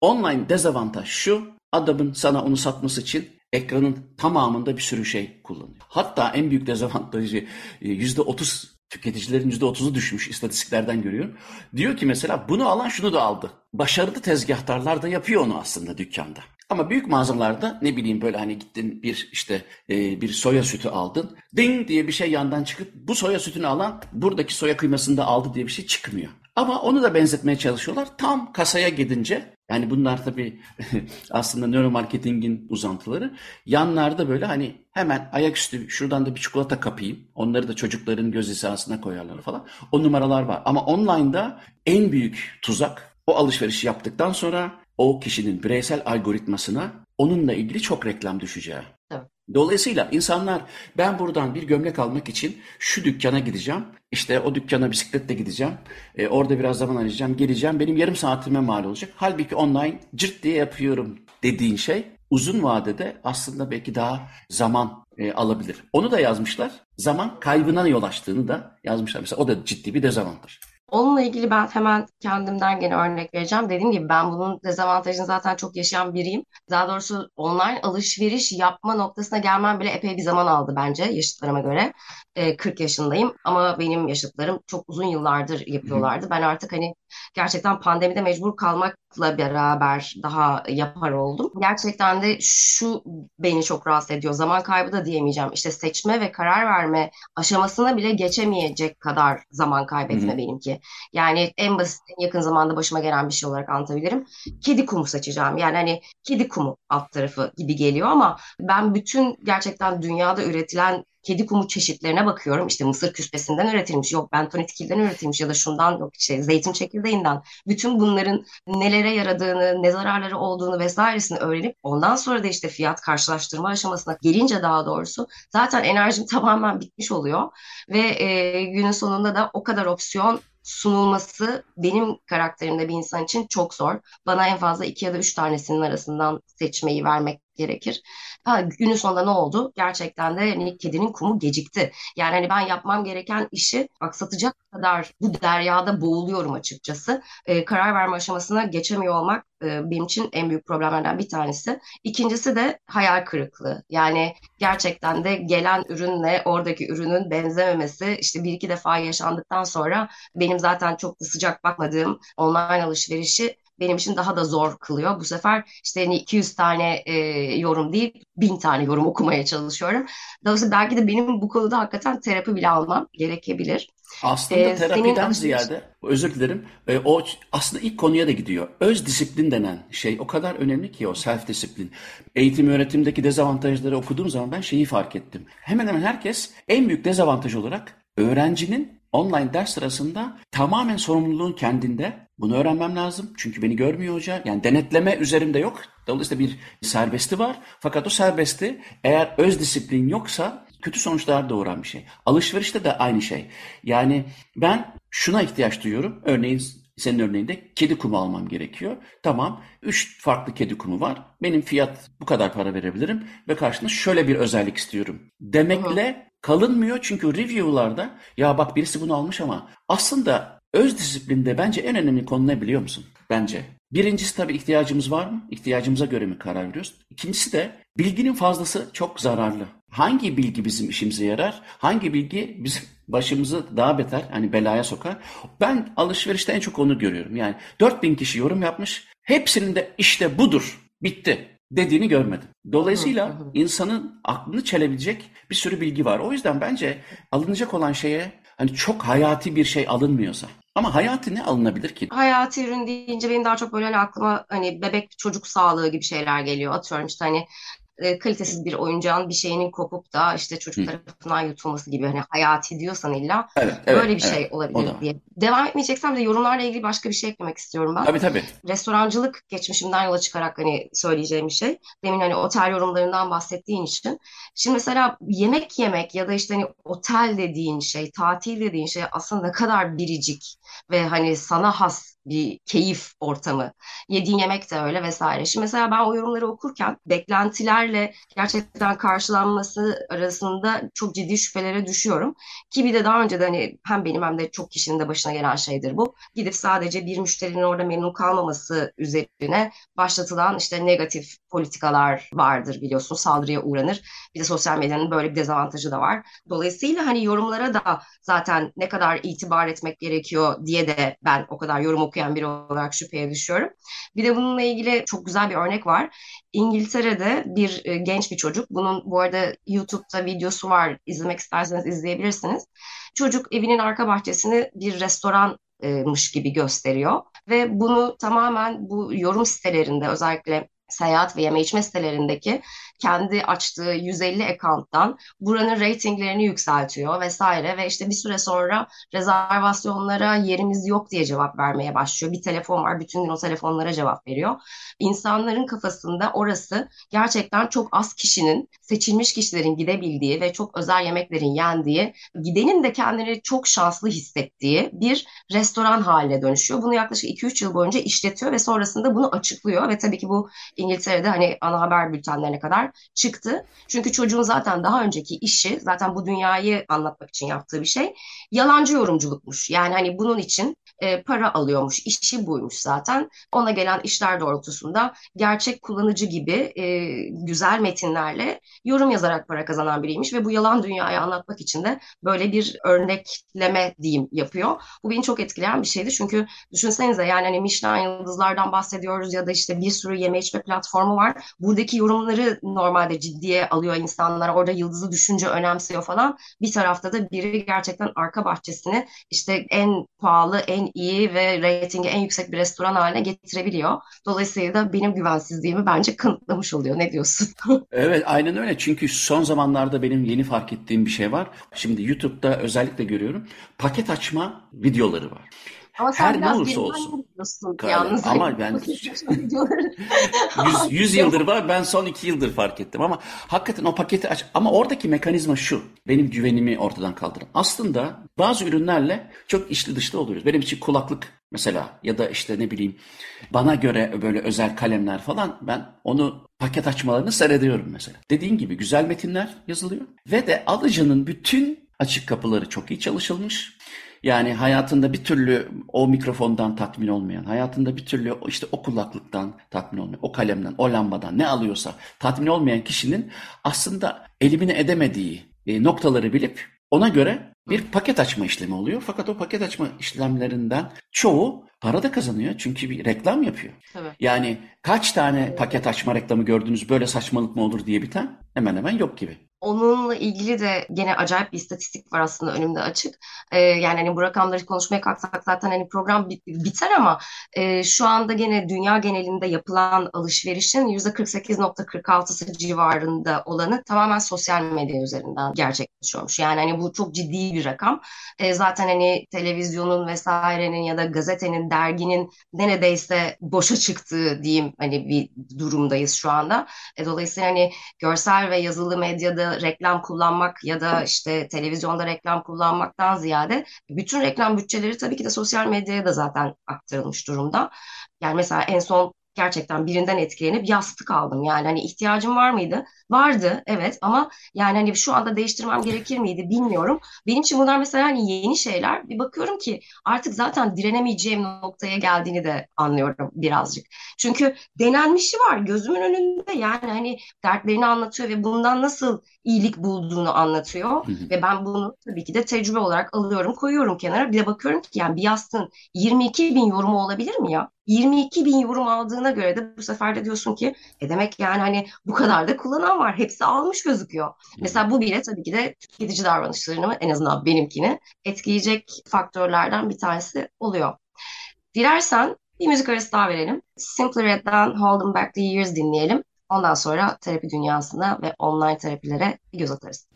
Online dezavantaj şu. Adamın sana onu satması için ekranın tamamında bir sürü şey kullanıyor. Hatta en büyük dezavantajı %30 tüketicilerin %30'u düşmüş istatistiklerden görüyorum. Diyor ki mesela bunu alan şunu da aldı. Başarılı tezgahtarlar da yapıyor onu aslında dükkanda. Ama büyük mağazalarda ne bileyim böyle hani gittin bir işte e, bir soya sütü aldın. Ding diye bir şey yandan çıkıp bu soya sütünü alan buradaki soya kıymasını da aldı diye bir şey çıkmıyor. Ama onu da benzetmeye çalışıyorlar. Tam kasaya gidince yani bunlar tabii aslında nöromarketingin uzantıları. Yanlarda böyle hani hemen ayaküstü şuradan da bir çikolata kapayım. Onları da çocukların göz hizasına koyarlar falan. O numaralar var. Ama online'da en büyük tuzak o alışverişi yaptıktan sonra o kişinin bireysel algoritmasına onunla ilgili çok reklam düşeceği. Evet. Dolayısıyla insanlar ben buradan bir gömlek almak için şu dükkana gideceğim. İşte o dükkana bisikletle gideceğim. E, orada biraz zaman arayacağım. Geleceğim. Benim yarım saatime mal olacak. Halbuki online cırt diye yapıyorum dediğin şey uzun vadede aslında belki daha zaman e, alabilir. Onu da yazmışlar. Zaman kaybına yol açtığını da yazmışlar. Mesela o da ciddi bir dezavantaj. Onunla ilgili ben hemen kendimden gene örnek vereceğim. Dediğim gibi ben bunun dezavantajını zaten çok yaşayan biriyim. Daha doğrusu online alışveriş yapma noktasına gelmem bile epey bir zaman aldı bence yaşıtlarıma göre. E, 40 yaşındayım ama benim yaşıtlarım çok uzun yıllardır yapıyorlardı. Ben artık hani gerçekten pandemide mecbur kalmakla beraber daha yapar oldum. Gerçekten de şu beni çok rahatsız ediyor. Zaman kaybı da diyemeyeceğim. İşte seçme ve karar verme aşamasına bile geçemeyecek kadar zaman kaybetme benimki. Yani en basit, en yakın zamanda başıma gelen bir şey olarak anlatabilirim. Kedi kumu seçeceğim. Yani hani kedi kumu alt tarafı gibi geliyor ama ben bütün gerçekten dünyada üretilen kedi kumu çeşitlerine bakıyorum. İşte mısır küspesinden üretilmiş, yok bentonit üretilmiş ya da şundan yok işte zeytin çekirdeğinden. Bütün bunların nelere yaradığını, ne zararları olduğunu vesairesini öğrenip ondan sonra da işte fiyat karşılaştırma aşamasına gelince daha doğrusu zaten enerjim tamamen bitmiş oluyor ve e, günün sonunda da o kadar opsiyon sunulması benim karakterimde bir insan için çok zor. Bana en fazla iki ya da üç tanesinin arasından seçmeyi vermek gerekir. Ha, günün sonunda ne oldu? Gerçekten de hani kedinin kumu gecikti. Yani hani ben yapmam gereken işi aksatacak kadar bu deryada boğuluyorum açıkçası. E, karar verme aşamasına geçemiyor olmak e, benim için en büyük problemlerden bir tanesi. İkincisi de hayal kırıklığı. Yani gerçekten de gelen ürünle oradaki ürünün benzememesi işte bir iki defa yaşandıktan sonra benim zaten çok da sıcak bakmadığım online alışverişi benim için daha da zor kılıyor. Bu sefer işte hani 200 tane e, yorum değil 1000 tane yorum okumaya çalışıyorum. Dolayısıyla belki de benim bu konuda hakikaten terapi bile almam gerekebilir. Aslında ee, terapiden senin... ziyade özür dilerim e, o aslında ilk konuya da gidiyor. Öz disiplin denen şey o kadar önemli ki o self disiplin. Eğitim öğretimdeki dezavantajları okuduğum zaman ben şeyi fark ettim. Hemen hemen herkes en büyük dezavantaj olarak öğrencinin online ders sırasında tamamen sorumluluğun kendinde. Bunu öğrenmem lazım. Çünkü beni görmüyor hoca. Yani denetleme üzerimde yok. Dolayısıyla bir serbesti var. Fakat o serbesti eğer öz disiplin yoksa kötü sonuçlar doğuran bir şey. Alışverişte de aynı şey. Yani ben şuna ihtiyaç duyuyorum. Örneğin senin örneğinde kedi kumu almam gerekiyor. Tamam. Üç farklı kedi kumu var. Benim fiyat bu kadar para verebilirim ve karşında şöyle bir özellik istiyorum. Demekle kalınmıyor çünkü review'larda ya bak birisi bunu almış ama aslında öz disiplinde bence en önemli konu ne biliyor musun? Bence. Birincisi tabii ihtiyacımız var mı? İhtiyacımıza göre mi karar veriyoruz? İkincisi de bilginin fazlası çok zararlı. Hangi bilgi bizim işimize yarar? Hangi bilgi bizim başımızı daha beter hani belaya sokar? Ben alışverişte en çok onu görüyorum. Yani 4000 kişi yorum yapmış. Hepsinin de işte budur. Bitti dediğini görmedim. Dolayısıyla insanın aklını çelebilecek bir sürü bilgi var. O yüzden bence alınacak olan şeye hani çok hayati bir şey alınmıyorsa ama hayati ne alınabilir ki? Hayati ürün deyince benim daha çok böyle hani aklıma hani bebek çocuk sağlığı gibi şeyler geliyor. Atıyorum işte hani e, kalitesiz bir oyuncağın bir şeyinin kopup da işte çocuk tarafından yutulması gibi hani hayati diyorsan illa evet, evet, böyle bir evet, şey olabilir diye. Devam etmeyeceksem de yorumlarla ilgili başka bir şey eklemek istiyorum ben. Tabii tabii. Restorancılık geçmişimden yola çıkarak hani söyleyeceğim bir şey. Demin hani otel yorumlarından bahsettiğin için. Şimdi mesela yemek yemek ya da işte hani otel dediğin şey, tatil dediğin şey aslında ne kadar biricik ve hani sana has bir keyif ortamı. Yediğin yemek de öyle vesaire. Şimdi mesela ben o yorumları okurken beklentilerle gerçekten karşılanması arasında çok ciddi şüphelere düşüyorum. Ki bir de daha önce de hani hem benim hem de çok kişinin de başına gelen şeydir bu. Gidip sadece bir müşterinin orada memnun kalmaması üzerine başlatılan işte negatif politikalar vardır biliyorsun. Saldırıya uğranır. Bir de sosyal medyanın böyle bir dezavantajı da var. Dolayısıyla hani yorumlara da zaten ne kadar itibar etmek gerekiyor diye de ben o kadar yorum okuyan biri olarak şüpheye düşüyorum. Bir de bununla ilgili çok güzel bir örnek var. İngiltere'de bir e, genç bir çocuk. Bunun bu arada YouTube'da videosu var. İzlemek isterseniz izleyebilirsiniz. Çocuk evinin arka bahçesini bir restoranmış gibi gösteriyor ve bunu tamamen bu yorum sitelerinde özellikle seyahat ve yeme içme sitelerindeki kendi açtığı 150 account'tan buranın ratinglerini yükseltiyor vesaire ve işte bir süre sonra rezervasyonlara yerimiz yok diye cevap vermeye başlıyor. Bir telefon var, bütün gün o telefonlara cevap veriyor. İnsanların kafasında orası gerçekten çok az kişinin, seçilmiş kişilerin gidebildiği ve çok özel yemeklerin yendiği, gidenin de kendini çok şanslı hissettiği bir restoran haline dönüşüyor. Bunu yaklaşık 2-3 yıl boyunca işletiyor ve sonrasında bunu açıklıyor ve tabii ki bu İngiltere'de hani ana haber bültenlerine kadar çıktı. Çünkü çocuğun zaten daha önceki işi zaten bu dünyayı anlatmak için yaptığı bir şey yalancı yorumculukmuş. Yani hani bunun için e, para alıyormuş. İşi buymuş zaten. Ona gelen işler doğrultusunda gerçek kullanıcı gibi e, güzel metinlerle yorum yazarak para kazanan biriymiş ve bu yalan dünyayı anlatmak için de böyle bir örnekleme diyeyim yapıyor. Bu beni çok etkileyen bir şeydi. Çünkü düşünsenize yani hani Michelin yıldızlardan bahsediyoruz ya da işte bir sürü yeme içme platformu var. Buradaki yorumları normalde ciddiye alıyor insanlar. Orada yıldızı düşünce önemsiyor falan. Bir tarafta da biri gerçekten arka bahçesini işte en pahalı, en iyi ve reytingi en yüksek bir restoran haline getirebiliyor. Dolayısıyla benim güvensizliğimi bence kanıtlamış oluyor. Ne diyorsun? evet aynen öyle. Çünkü son zamanlarda benim yeni fark ettiğim bir şey var. Şimdi YouTube'da özellikle görüyorum. Paket açma videoları var. Ama sen Her ne olursa olsun. Yalnız ama ben 100, 100 yıldır var ben son 2 yıldır fark ettim ama hakikaten o paketi aç ama oradaki mekanizma şu benim güvenimi ortadan kaldıran. Aslında bazı ürünlerle çok içli dışlı oluyoruz. Benim için kulaklık mesela ya da işte ne bileyim bana göre böyle özel kalemler falan ben onu paket açmalarını seyrediyorum mesela. Dediğin gibi güzel metinler yazılıyor ve de alıcının bütün açık kapıları çok iyi çalışılmış. Yani hayatında bir türlü o mikrofondan tatmin olmayan, hayatında bir türlü işte o kulaklıktan tatmin olmayan, o kalemden, o lambadan ne alıyorsa tatmin olmayan kişinin aslında elimine edemediği e, noktaları bilip ona göre bir paket açma işlemi oluyor. Fakat o paket açma işlemlerinden çoğu para da kazanıyor. Çünkü bir reklam yapıyor. Tabii. Yani kaç tane paket açma reklamı gördünüz böyle saçmalık mı olur diye biten hemen hemen yok gibi. Onunla ilgili de gene acayip bir istatistik var aslında önümde açık. Ee, yani hani bu rakamları konuşmaya kalksak zaten hani program biter ama e, şu anda gene dünya genelinde yapılan alışverişin %48.46'sı civarında olanı tamamen sosyal medya üzerinden gerçekleşiyormuş. Yani hani bu çok ciddi bir rakam. E, zaten hani televizyonun vesairenin ya da gazetenin, derginin neredeyse boşa çıktığı diyeyim hani bir durumdayız şu anda. E, dolayısıyla hani görsel ve yazılı medyada reklam kullanmak ya da işte televizyonda reklam kullanmaktan ziyade bütün reklam bütçeleri tabii ki de sosyal medyaya da zaten aktarılmış durumda. Yani mesela en son gerçekten birinden etkilenip yastık aldım. Yani hani ihtiyacım var mıydı? Vardı evet ama yani hani şu anda değiştirmem gerekir miydi bilmiyorum. Benim için bunlar mesela hani yeni şeyler. Bir bakıyorum ki artık zaten direnemeyeceğim noktaya geldiğini de anlıyorum birazcık. Çünkü denenmişi var gözümün önünde yani hani dertlerini anlatıyor ve bundan nasıl iyilik bulduğunu anlatıyor. Ve ben bunu tabii ki de tecrübe olarak alıyorum koyuyorum kenara. Bir de bakıyorum ki yani bir yastığın 22 bin yorumu olabilir mi ya? 22 bin yorum aldığına göre de bu sefer de diyorsun ki e demek yani hani bu kadar da kullanan var. Hepsi almış gözüküyor. Mesela bu bile tabii ki de tüketici davranışlarını en azından benimkini etkileyecek faktörlerden bir tanesi oluyor. Dilersen bir müzik arası daha verelim. Simple Red'den Holding Back the Years dinleyelim. Ondan sonra terapi dünyasına ve online terapilere göz atarız.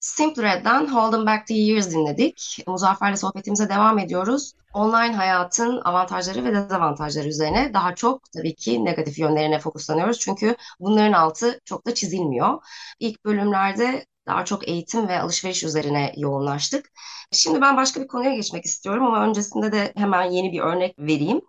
Simple Red'den Hold Them Back the Years dinledik. Muzaffer'le sohbetimize devam ediyoruz. Online hayatın avantajları ve dezavantajları üzerine daha çok tabii ki negatif yönlerine fokuslanıyoruz. Çünkü bunların altı çok da çizilmiyor. İlk bölümlerde daha çok eğitim ve alışveriş üzerine yoğunlaştık. Şimdi ben başka bir konuya geçmek istiyorum ama öncesinde de hemen yeni bir örnek vereyim.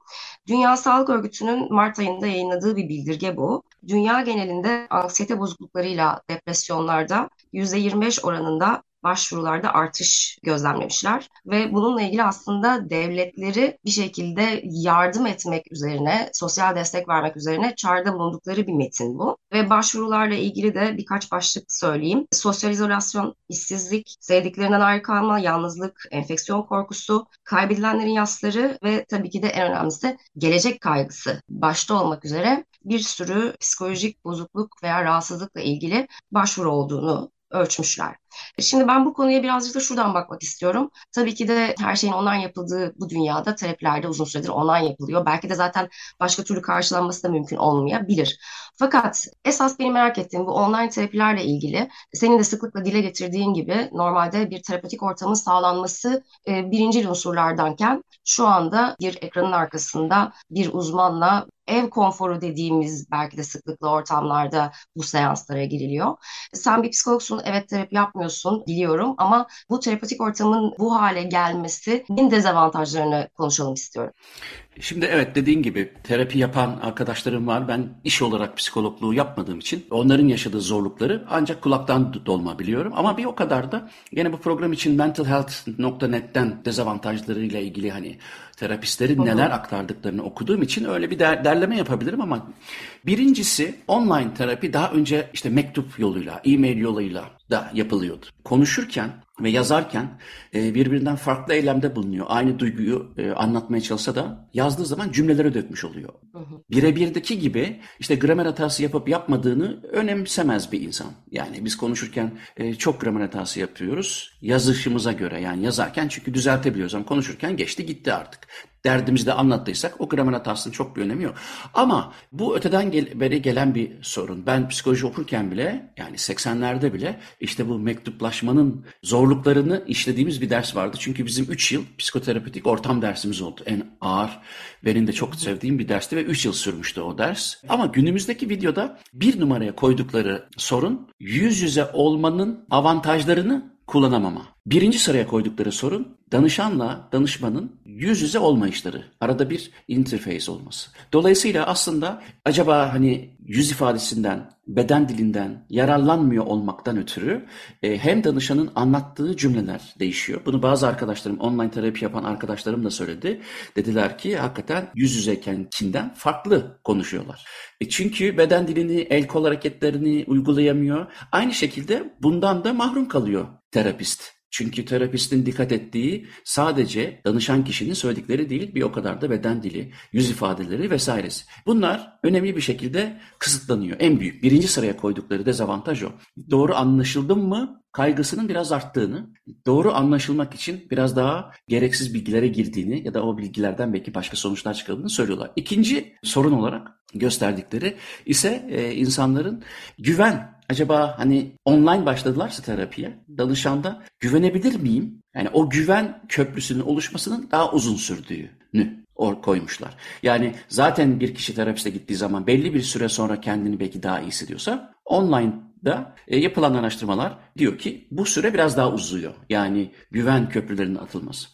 Dünya Sağlık Örgütü'nün Mart ayında yayınladığı bir bildirge bu. Dünya genelinde anksiyete bozukluklarıyla depresyonlarda %25 oranında başvurularda artış gözlemlemişler ve bununla ilgili aslında devletleri bir şekilde yardım etmek üzerine, sosyal destek vermek üzerine çağrıda bulundukları bir metin bu. Ve başvurularla ilgili de birkaç başlık söyleyeyim. Sosyal izolasyon, işsizlik, sevdiklerinden ayrı kalma, yalnızlık, enfeksiyon korkusu, kaybedilenlerin yasları ve tabii ki de en önemlisi gelecek kaygısı başta olmak üzere bir sürü psikolojik bozukluk veya rahatsızlıkla ilgili başvuru olduğunu ölçmüşler. Şimdi ben bu konuya birazcık da şuradan bakmak istiyorum. Tabii ki de her şeyin online yapıldığı bu dünyada terapilerde uzun süredir online yapılıyor. Belki de zaten başka türlü karşılanması da mümkün olmayabilir. Fakat esas benim merak ettiğim bu online terapilerle ilgili senin de sıklıkla dile getirdiğin gibi normalde bir terapetik ortamın sağlanması e, birinci unsurlardanken şu anda bir ekranın arkasında bir uzmanla ev konforu dediğimiz belki de sıklıkla ortamlarda bu seanslara giriliyor. Sen bir psikologsun, evet terapi yapmıyorsun biliyorum ama bu terapetik ortamın bu hale gelmesinin dezavantajlarını konuşalım istiyorum. Şimdi evet dediğin gibi terapi yapan arkadaşlarım var. Ben iş olarak psikologluğu yapmadığım için onların yaşadığı zorlukları ancak kulaktan dolma biliyorum. Ama bir o kadar da yine bu program için mentalhealth.net'ten dezavantajlarıyla ilgili hani terapistlerin neler aktardıklarını okuduğum için öyle bir der, derleme yapabilirim ama birincisi online terapi daha önce işte mektup yoluyla, e-mail yoluyla da yapılıyordu. Konuşurken ve yazarken e, birbirinden farklı eylemde bulunuyor. Aynı duyguyu e, anlatmaya çalışsa da yazdığı zaman cümlelere dökmüş oluyor. Birebirdeki gibi işte gramer hatası yapıp yapmadığını önemsemez bir insan. Yani biz konuşurken e, çok gramer hatası yapıyoruz. Yazışımıza göre yani yazarken çünkü düzeltebiliyoruz ama konuşurken geçti gitti artık derdimizi de anlattıysak o gramer hatasının çok bir önemi yok. Ama bu öteden gel beri gelen bir sorun. Ben psikoloji okurken bile yani 80'lerde bile işte bu mektuplaşmanın zorluklarını işlediğimiz bir ders vardı. Çünkü bizim 3 yıl psikoterapötik ortam dersimiz oldu. En ağır benim de çok sevdiğim bir dersti ve 3 yıl sürmüştü o ders. Ama günümüzdeki videoda bir numaraya koydukları sorun yüz yüze olmanın avantajlarını kullanamama. Birinci sıraya koydukları sorun danışanla danışmanın yüz yüze olmayışları. Arada bir interface olması. Dolayısıyla aslında acaba hani yüz ifadesinden, beden dilinden yararlanmıyor olmaktan ötürü e, hem danışanın anlattığı cümleler değişiyor. Bunu bazı arkadaşlarım, online terapi yapan arkadaşlarım da söyledi. Dediler ki hakikaten yüz yüzeykenkinden farklı konuşuyorlar. E çünkü beden dilini, el kol hareketlerini uygulayamıyor. Aynı şekilde bundan da mahrum kalıyor terapist. Çünkü terapistin dikkat ettiği sadece danışan kişinin söyledikleri değil, bir o kadar da beden dili, yüz ifadeleri vesairesi. Bunlar önemli bir şekilde kısıtlanıyor. En büyük, birinci sıraya koydukları dezavantaj o. Doğru anlaşıldım mı kaygısının biraz arttığını, doğru anlaşılmak için biraz daha gereksiz bilgilere girdiğini ya da o bilgilerden belki başka sonuçlar çıkardığını söylüyorlar. İkinci sorun olarak gösterdikleri ise e, insanların güven acaba hani online başladılarsa terapiye danışanda güvenebilir miyim? Yani o güven köprüsünün oluşmasının daha uzun sürdüğünü or koymuşlar. Yani zaten bir kişi terapiste gittiği zaman belli bir süre sonra kendini belki daha iyi hissediyorsa online'da e, yapılan araştırmalar diyor ki bu süre biraz daha uzuyor. Yani güven köprülerinin atılması.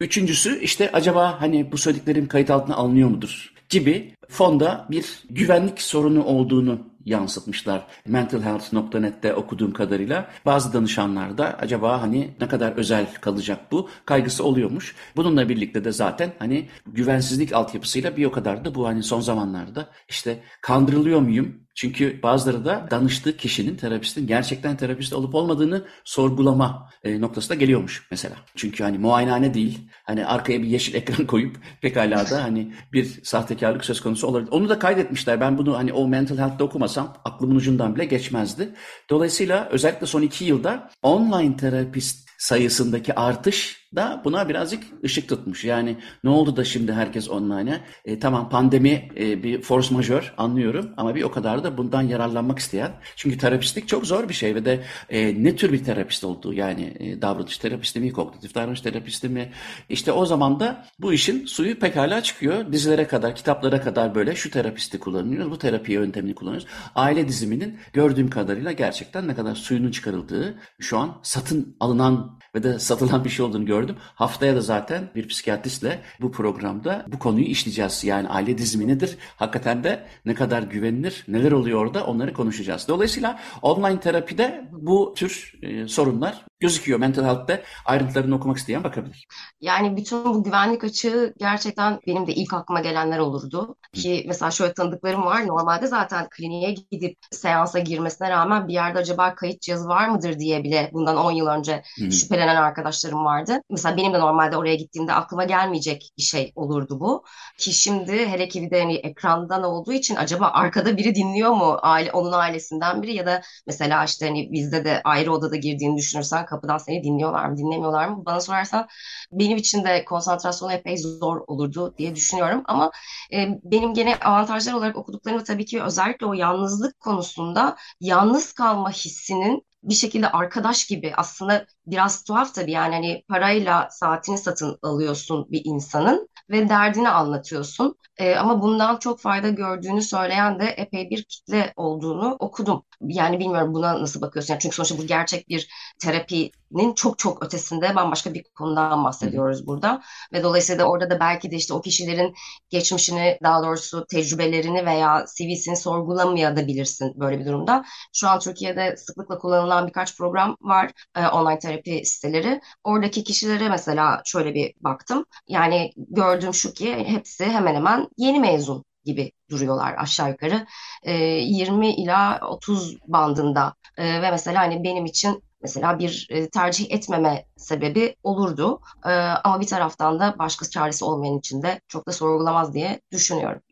Üçüncüsü işte acaba hani bu söylediklerim kayıt altına alınıyor mudur gibi fonda bir güvenlik sorunu olduğunu yansıtmışlar. Mentalhealth.net'te okuduğum kadarıyla bazı danışanlarda acaba hani ne kadar özel kalacak bu kaygısı oluyormuş. Bununla birlikte de zaten hani güvensizlik altyapısıyla bir o kadar da bu hani son zamanlarda işte kandırılıyor muyum? Çünkü bazıları da danıştığı kişinin terapistin gerçekten terapist olup olmadığını sorgulama e, noktasına geliyormuş mesela. Çünkü hani muayenehane değil. Hani arkaya bir yeşil ekran koyup pekala da hani bir sahtekarlık söz konusu olabilir. Onu da kaydetmişler. Ben bunu hani o mental health'ta okumasam aklımın ucundan bile geçmezdi. Dolayısıyla özellikle son iki yılda online terapist sayısındaki artış da buna birazcık ışık tutmuş. Yani ne oldu da şimdi herkes online'a? E, tamam pandemi e, bir force majör anlıyorum ama bir o kadar da bundan yararlanmak isteyen. Çünkü terapistlik çok zor bir şey ve de e, ne tür bir terapist olduğu yani e, davranış terapisti mi, kognitif davranış terapisti mi? İşte o zaman da bu işin suyu pekala çıkıyor. Dizilere kadar, kitaplara kadar böyle şu terapisti kullanıyoruz, bu terapi yöntemini kullanıyoruz. Aile diziminin gördüğüm kadarıyla gerçekten ne kadar suyunun çıkarıldığı şu an satın alınan ve de satılan bir şey olduğunu gördüm. Haftaya da zaten bir psikiyatristle bu programda bu konuyu işleyeceğiz. Yani aile dizimi nedir? Hakikaten de ne kadar güvenilir, neler oluyor orada onları konuşacağız. Dolayısıyla online terapide bu tür e, sorunlar gözüküyor. Mental Health'te ayrıntılarını okumak isteyen bakabilir. Yani bütün bu güvenlik açığı gerçekten benim de ilk aklıma gelenler olurdu. Ki mesela şöyle tanıdıklarım var. Normalde zaten kliniğe gidip seansa girmesine rağmen bir yerde acaba kayıt cihazı var mıdır diye bile bundan 10 yıl önce şüphelenen arkadaşlarım vardı. Mesela benim de normalde oraya gittiğimde aklıma gelmeyecek bir şey olurdu bu. Ki şimdi hele ki bir de hani ekrandan olduğu için acaba arkada biri dinliyor mu? Aile, onun ailesinden biri ya da mesela işte hani bizde de ayrı odada girdiğini düşünürsen kapıdan seni dinliyorlar mı, dinlemiyorlar mı? Bana sorarsan benim için de konsantrasyonu epey zor olurdu diye düşünüyorum. Ama e, benim gene avantajlar olarak okuduklarımı tabii ki özellikle o yalnızlık konusunda yalnız kalma hissinin bir şekilde arkadaş gibi aslında biraz tuhaf tabii yani hani parayla saatini satın alıyorsun bir insanın ve derdini anlatıyorsun. Ee, ama bundan çok fayda gördüğünü söyleyen de epey bir kitle olduğunu okudum. Yani bilmiyorum buna nasıl bakıyorsun? Yani çünkü sonuçta bu gerçek bir terapinin çok çok ötesinde bambaşka bir konudan bahsediyoruz burada. Ve dolayısıyla orada da belki de işte o kişilerin geçmişini daha doğrusu tecrübelerini veya CV'sini sorgulamayabilirsin böyle bir durumda. Şu an Türkiye'de sıklıkla kullanılan birkaç program var. E, online terapi siteleri. Oradaki kişilere mesela şöyle bir baktım. Yani gördüğüm şu ki hepsi hemen hemen yeni mezun gibi duruyorlar aşağı yukarı. E, 20 ila 30 bandında e, ve mesela hani benim için mesela bir e, tercih etmeme sebebi olurdu. E, ama bir taraftan da başka çaresi olmayan için de çok da sorgulamaz diye düşünüyorum.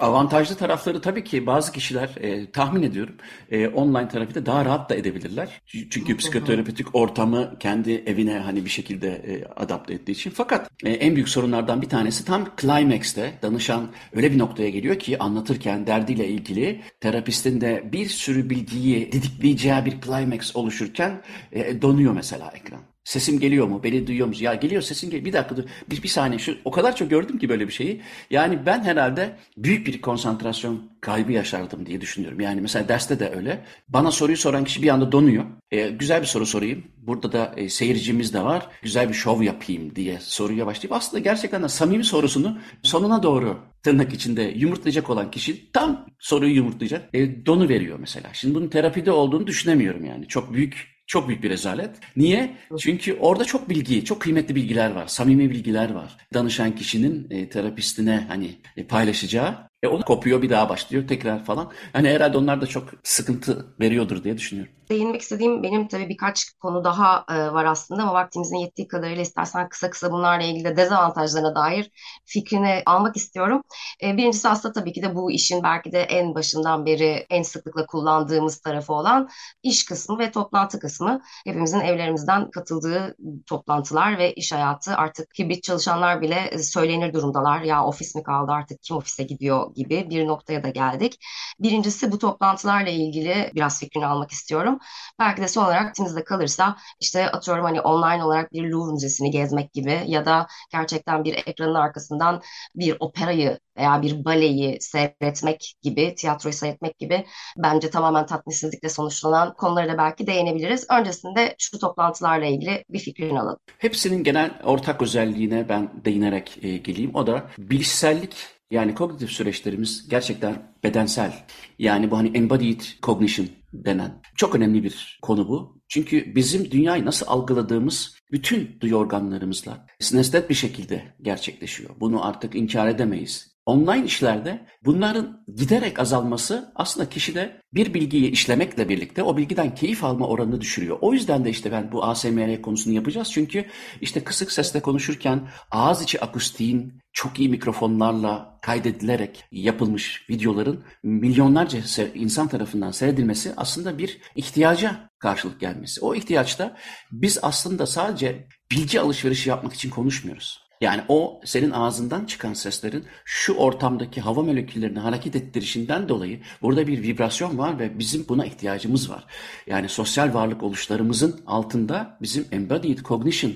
Avantajlı tarafları tabii ki bazı kişiler e, tahmin ediyorum e, online terapide daha rahat da edebilirler. Çünkü psikoterapötik ortamı kendi evine hani bir şekilde e, adapte ettiği için. Fakat e, en büyük sorunlardan bir tanesi tam climax'te danışan öyle bir noktaya geliyor ki anlatırken derdiyle ilgili terapistin de bir sürü bilgiyi didikleyeceği bir climax oluşurken e, donuyor mesela ekran. Sesim geliyor mu? Beni duyuyor musun? Ya geliyor sesin geliyor. Bir dakika dur. Bir, bir saniye. Şu, o kadar çok gördüm ki böyle bir şeyi. Yani ben herhalde büyük bir konsantrasyon kaybı yaşardım diye düşünüyorum. Yani mesela derste de öyle. Bana soruyu soran kişi bir anda donuyor. E, güzel bir soru sorayım. Burada da e, seyircimiz de var. Güzel bir şov yapayım diye soruya başlayıp aslında gerçekten de samimi sorusunu sonuna doğru tırnak içinde yumurtlayacak olan kişi tam soruyu yumurtlayacak. E, donu veriyor mesela. Şimdi bunun terapide olduğunu düşünemiyorum yani. Çok büyük çok büyük bir rezalet. Niye? Çünkü orada çok bilgi, çok kıymetli bilgiler var, samimi bilgiler var. Danışan kişinin e, terapistine hani e, paylaşacağı. E o kopuyor bir daha başlıyor tekrar falan. Hani herhalde onlar da çok sıkıntı veriyordur diye düşünüyorum. Değinmek istediğim benim tabii birkaç konu daha e, var aslında ama vaktimizin yettiği kadarıyla istersen kısa kısa bunlarla ilgili de dezavantajlarına dair fikrini almak istiyorum. E, birincisi aslında tabii ki de bu işin belki de en başından beri en sıklıkla kullandığımız tarafı olan iş kısmı ve toplantı kısmı. Hepimizin evlerimizden katıldığı toplantılar ve iş hayatı artık hibrit çalışanlar bile söylenir durumdalar. Ya ofis mi kaldı artık kim ofise gidiyor gibi bir noktaya da geldik. Birincisi bu toplantılarla ilgili biraz fikrini almak istiyorum. Belki de son olarak aklınızda kalırsa işte atıyorum hani online olarak bir Louvre Müzesi'ni gezmek gibi ya da gerçekten bir ekranın arkasından bir operayı veya bir baleyi seyretmek gibi, tiyatroyu seyretmek gibi bence tamamen tatminsizlikle sonuçlanan konulara da belki değinebiliriz. Öncesinde şu toplantılarla ilgili bir fikrini alalım. Hepsinin genel ortak özelliğine ben değinerek e, geleyim. O da bilişsellik yani kognitif süreçlerimiz gerçekten bedensel. Yani bu hani embodied cognition denen çok önemli bir konu bu. Çünkü bizim dünyayı nasıl algıladığımız bütün duyu organlarımızla sinestet bir şekilde gerçekleşiyor. Bunu artık inkar edemeyiz. Online işlerde bunların giderek azalması aslında kişide bir bilgiyi işlemekle birlikte o bilgiden keyif alma oranını düşürüyor. O yüzden de işte ben bu ASMR konusunu yapacağız. Çünkü işte kısık sesle konuşurken ağız içi akustiğin çok iyi mikrofonlarla kaydedilerek yapılmış videoların milyonlarca insan tarafından seyredilmesi aslında bir ihtiyaca karşılık gelmesi. O ihtiyaçta biz aslında sadece bilgi alışverişi yapmak için konuşmuyoruz. Yani o senin ağzından çıkan seslerin şu ortamdaki hava moleküllerini hareket ettirişinden dolayı burada bir vibrasyon var ve bizim buna ihtiyacımız var. Yani sosyal varlık oluşlarımızın altında bizim embodied cognition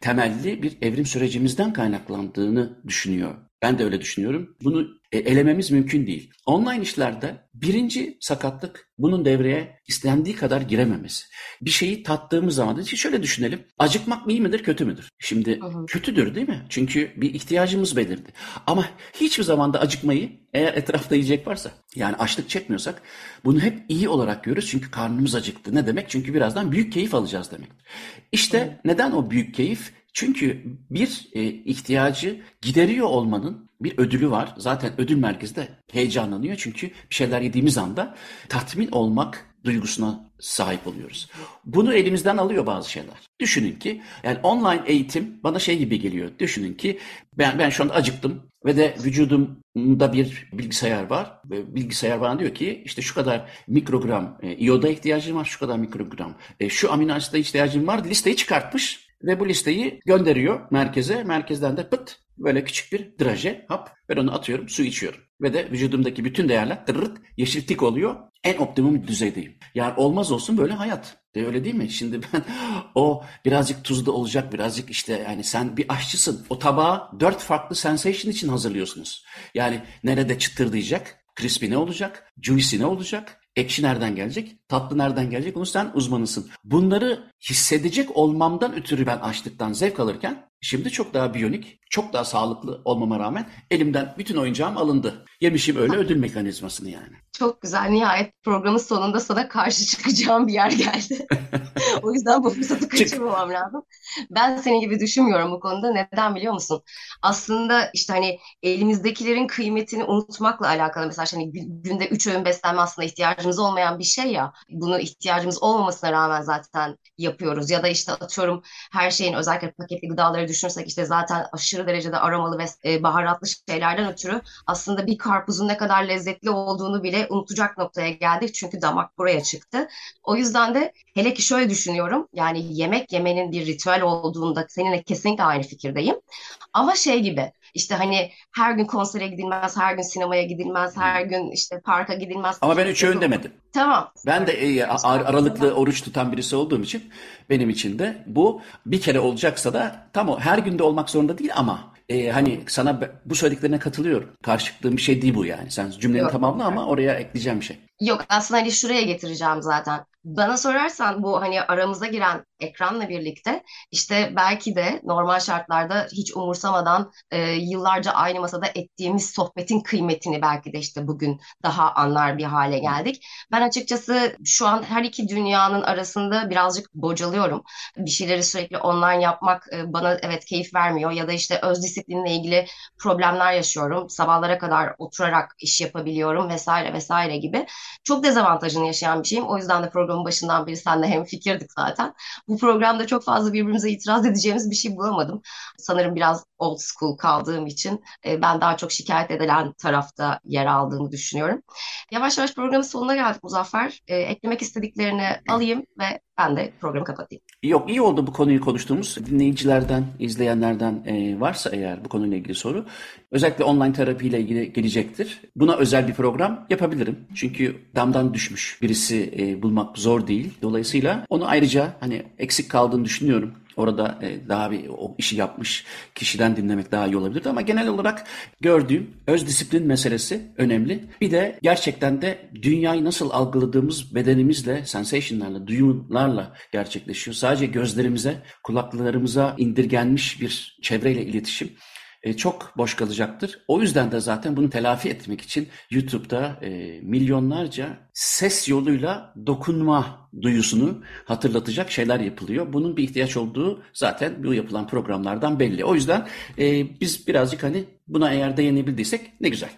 temelli bir evrim sürecimizden kaynaklandığını düşünüyor. Ben de öyle düşünüyorum. Bunu e, elememiz mümkün değil. Online işlerde birinci sakatlık bunun devreye istendiği kadar girememesi. Bir şeyi tattığımız zaman da şöyle düşünelim. Acıkmak iyi midir kötü müdür? Şimdi hı hı. kötüdür değil mi? Çünkü bir ihtiyacımız belirdi. Ama hiçbir zaman da acıkmayı eğer etrafta yiyecek varsa yani açlık çekmiyorsak bunu hep iyi olarak görürüz. Çünkü karnımız acıktı. Ne demek? Çünkü birazdan büyük keyif alacağız demek. İşte hı. neden o büyük keyif? Çünkü bir e, ihtiyacı gideriyor olmanın bir ödülü var. Zaten ödül merkezi de heyecanlanıyor çünkü bir şeyler yediğimiz anda tatmin olmak duygusuna sahip oluyoruz. Bunu elimizden alıyor bazı şeyler. Düşünün ki yani online eğitim bana şey gibi geliyor. Düşünün ki ben ben şu anda acıktım ve de vücudumda bir bilgisayar var. Ve bilgisayar bana diyor ki işte şu kadar mikrogram e, iyoda ihtiyacım var, şu kadar mikrogram e, şu amino asite ihtiyacım var. Listeyi çıkartmış ve bu listeyi gönderiyor merkeze. Merkezden de pıt böyle küçük bir draje hap. Ben onu atıyorum su içiyorum. Ve de vücudumdaki bütün değerler tırırt yeşil tik oluyor. En optimum düzeydeyim. Yani olmaz olsun böyle hayat. De öyle değil mi? Şimdi ben o birazcık tuzlu olacak birazcık işte yani sen bir aşçısın. O tabağı dört farklı sensation için hazırlıyorsunuz. Yani nerede çıtırdayacak? Crispy ne olacak? Juicy ne olacak? Ekşi nereden gelecek? Tatlı nereden gelecek? Onu sen uzmanısın. Bunları hissedecek olmamdan ötürü ben açlıktan zevk alırken şimdi çok daha biyonik, çok daha sağlıklı olmama rağmen elimden bütün oyuncağım alındı. Yemişim öyle ödül mekanizmasını yani. Çok güzel. Nihayet programın sonunda sana karşı çıkacağım bir yer geldi. o yüzden bu fırsatı kaçırmamam lazım. Ben senin gibi düşünmüyorum bu konuda. Neden biliyor musun? Aslında işte hani elimizdekilerin kıymetini unutmakla alakalı. Mesela hani günde üç öğün beslenme aslında ihtiyacımız olmayan bir şey ya. Bunu ihtiyacımız olmamasına rağmen zaten yapıyoruz. Ya da işte atıyorum her şeyin özellikle paketli gıdaları düşünürsek işte zaten aşırı derecede aromalı ve e, baharatlı şeylerden ötürü aslında bir karpuzun ne kadar lezzetli olduğunu bile unutacak noktaya geldik. Çünkü damak buraya çıktı. O yüzden de hele ki şöyle düşünüyorum. Yani yemek yemenin bir ritüel olduğunda seninle kesinlikle aynı fikirdeyim. Ama şey gibi işte hani her gün konsere gidilmez, her gün sinemaya gidilmez, her gün işte parka gidilmez. Ama ben üç öğün demedim. Tamam. Ben de e, aralıklı oruç tutan birisi olduğum için benim için de bu bir kere olacaksa da tam o her günde olmak zorunda değil ama e, hani sana bu söylediklerine katılıyorum. Karşılıklı bir şey değil bu yani. Sen cümleni Yok. tamamla ama oraya ekleyeceğim bir şey. Yok aslında hani şuraya getireceğim zaten. Bana sorarsan bu hani aramıza giren ekranla birlikte işte belki de normal şartlarda hiç umursamadan e, yıllarca aynı masada ettiğimiz sohbetin kıymetini belki de işte bugün daha anlar bir hale geldik. Ben açıkçası şu an her iki dünyanın arasında birazcık bocalıyorum. Bir şeyleri sürekli online yapmak e, bana evet keyif vermiyor ya da işte öz disiplinle ilgili problemler yaşıyorum. Sabahlara kadar oturarak iş yapabiliyorum vesaire vesaire gibi. Çok dezavantajını yaşayan bir şeyim. O yüzden de programın başından beri senle hem fikirdik zaten. Bu programda çok fazla birbirimize itiraz edeceğimiz bir şey bulamadım. Sanırım biraz old school kaldığım için e, ben daha çok şikayet edilen tarafta yer aldığımı düşünüyorum. Yavaş yavaş programın sonuna geldik Muzaffer. E, eklemek istediklerini alayım ve ben de programı kapatayım. Yok iyi oldu bu konuyu konuştuğumuz. Dinleyicilerden, izleyenlerden e, varsa eğer bu konuyla ilgili soru özellikle online terapiyle ilgili gelecektir. Buna özel bir program yapabilirim. Çünkü damdan düşmüş birisi bulmak zor değil. Dolayısıyla onu ayrıca hani eksik kaldığını düşünüyorum. Orada e, daha bir o işi yapmış kişiden dinlemek daha iyi olabilirdi ama genel olarak gördüğüm öz disiplin meselesi önemli. Bir de gerçekten de dünyayı nasıl algıladığımız bedenimizle, sensationlarla, duyumlarla gerçekleşiyor. Sadece gözlerimize, kulaklarımıza indirgenmiş bir çevreyle iletişim e, çok boş kalacaktır. O yüzden de zaten bunu telafi etmek için YouTube'da e, milyonlarca ses yoluyla dokunma duyusunu hatırlatacak şeyler yapılıyor. Bunun bir ihtiyaç olduğu zaten bu yapılan programlardan belli. O yüzden e, biz birazcık hani buna eğer değinebildiysek ne güzel.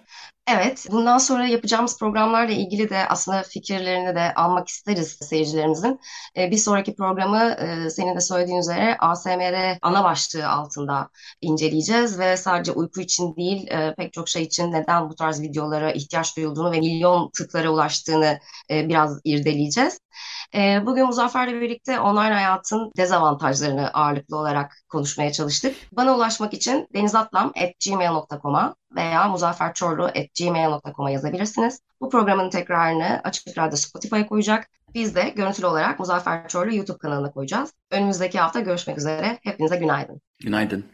Evet, bundan sonra yapacağımız programlarla ilgili de aslında fikirlerini de almak isteriz seyircilerimizin. Ee, bir sonraki programı e, senin de söylediğin üzere ASMR ana başlığı altında inceleyeceğiz ve sadece uyku için değil e, pek çok şey için neden bu tarz videolara ihtiyaç duyulduğunu ve milyon tıklara ulaştığını e, biraz irdeleyeceğiz. E, bugün Muzaffer'le birlikte online hayatın dezavantajlarını ağırlıklı olarak konuşmaya çalıştık. Bana ulaşmak için denizatlam.gmail.com'a veya muzafferçorlu.gmail.com'a yazabilirsiniz. Bu programın tekrarını Açık Radyo Spotify'a koyacak. Biz de görüntülü olarak Muzaffer Çorlu YouTube kanalına koyacağız. Önümüzdeki hafta görüşmek üzere. Hepinize günaydın. Günaydın.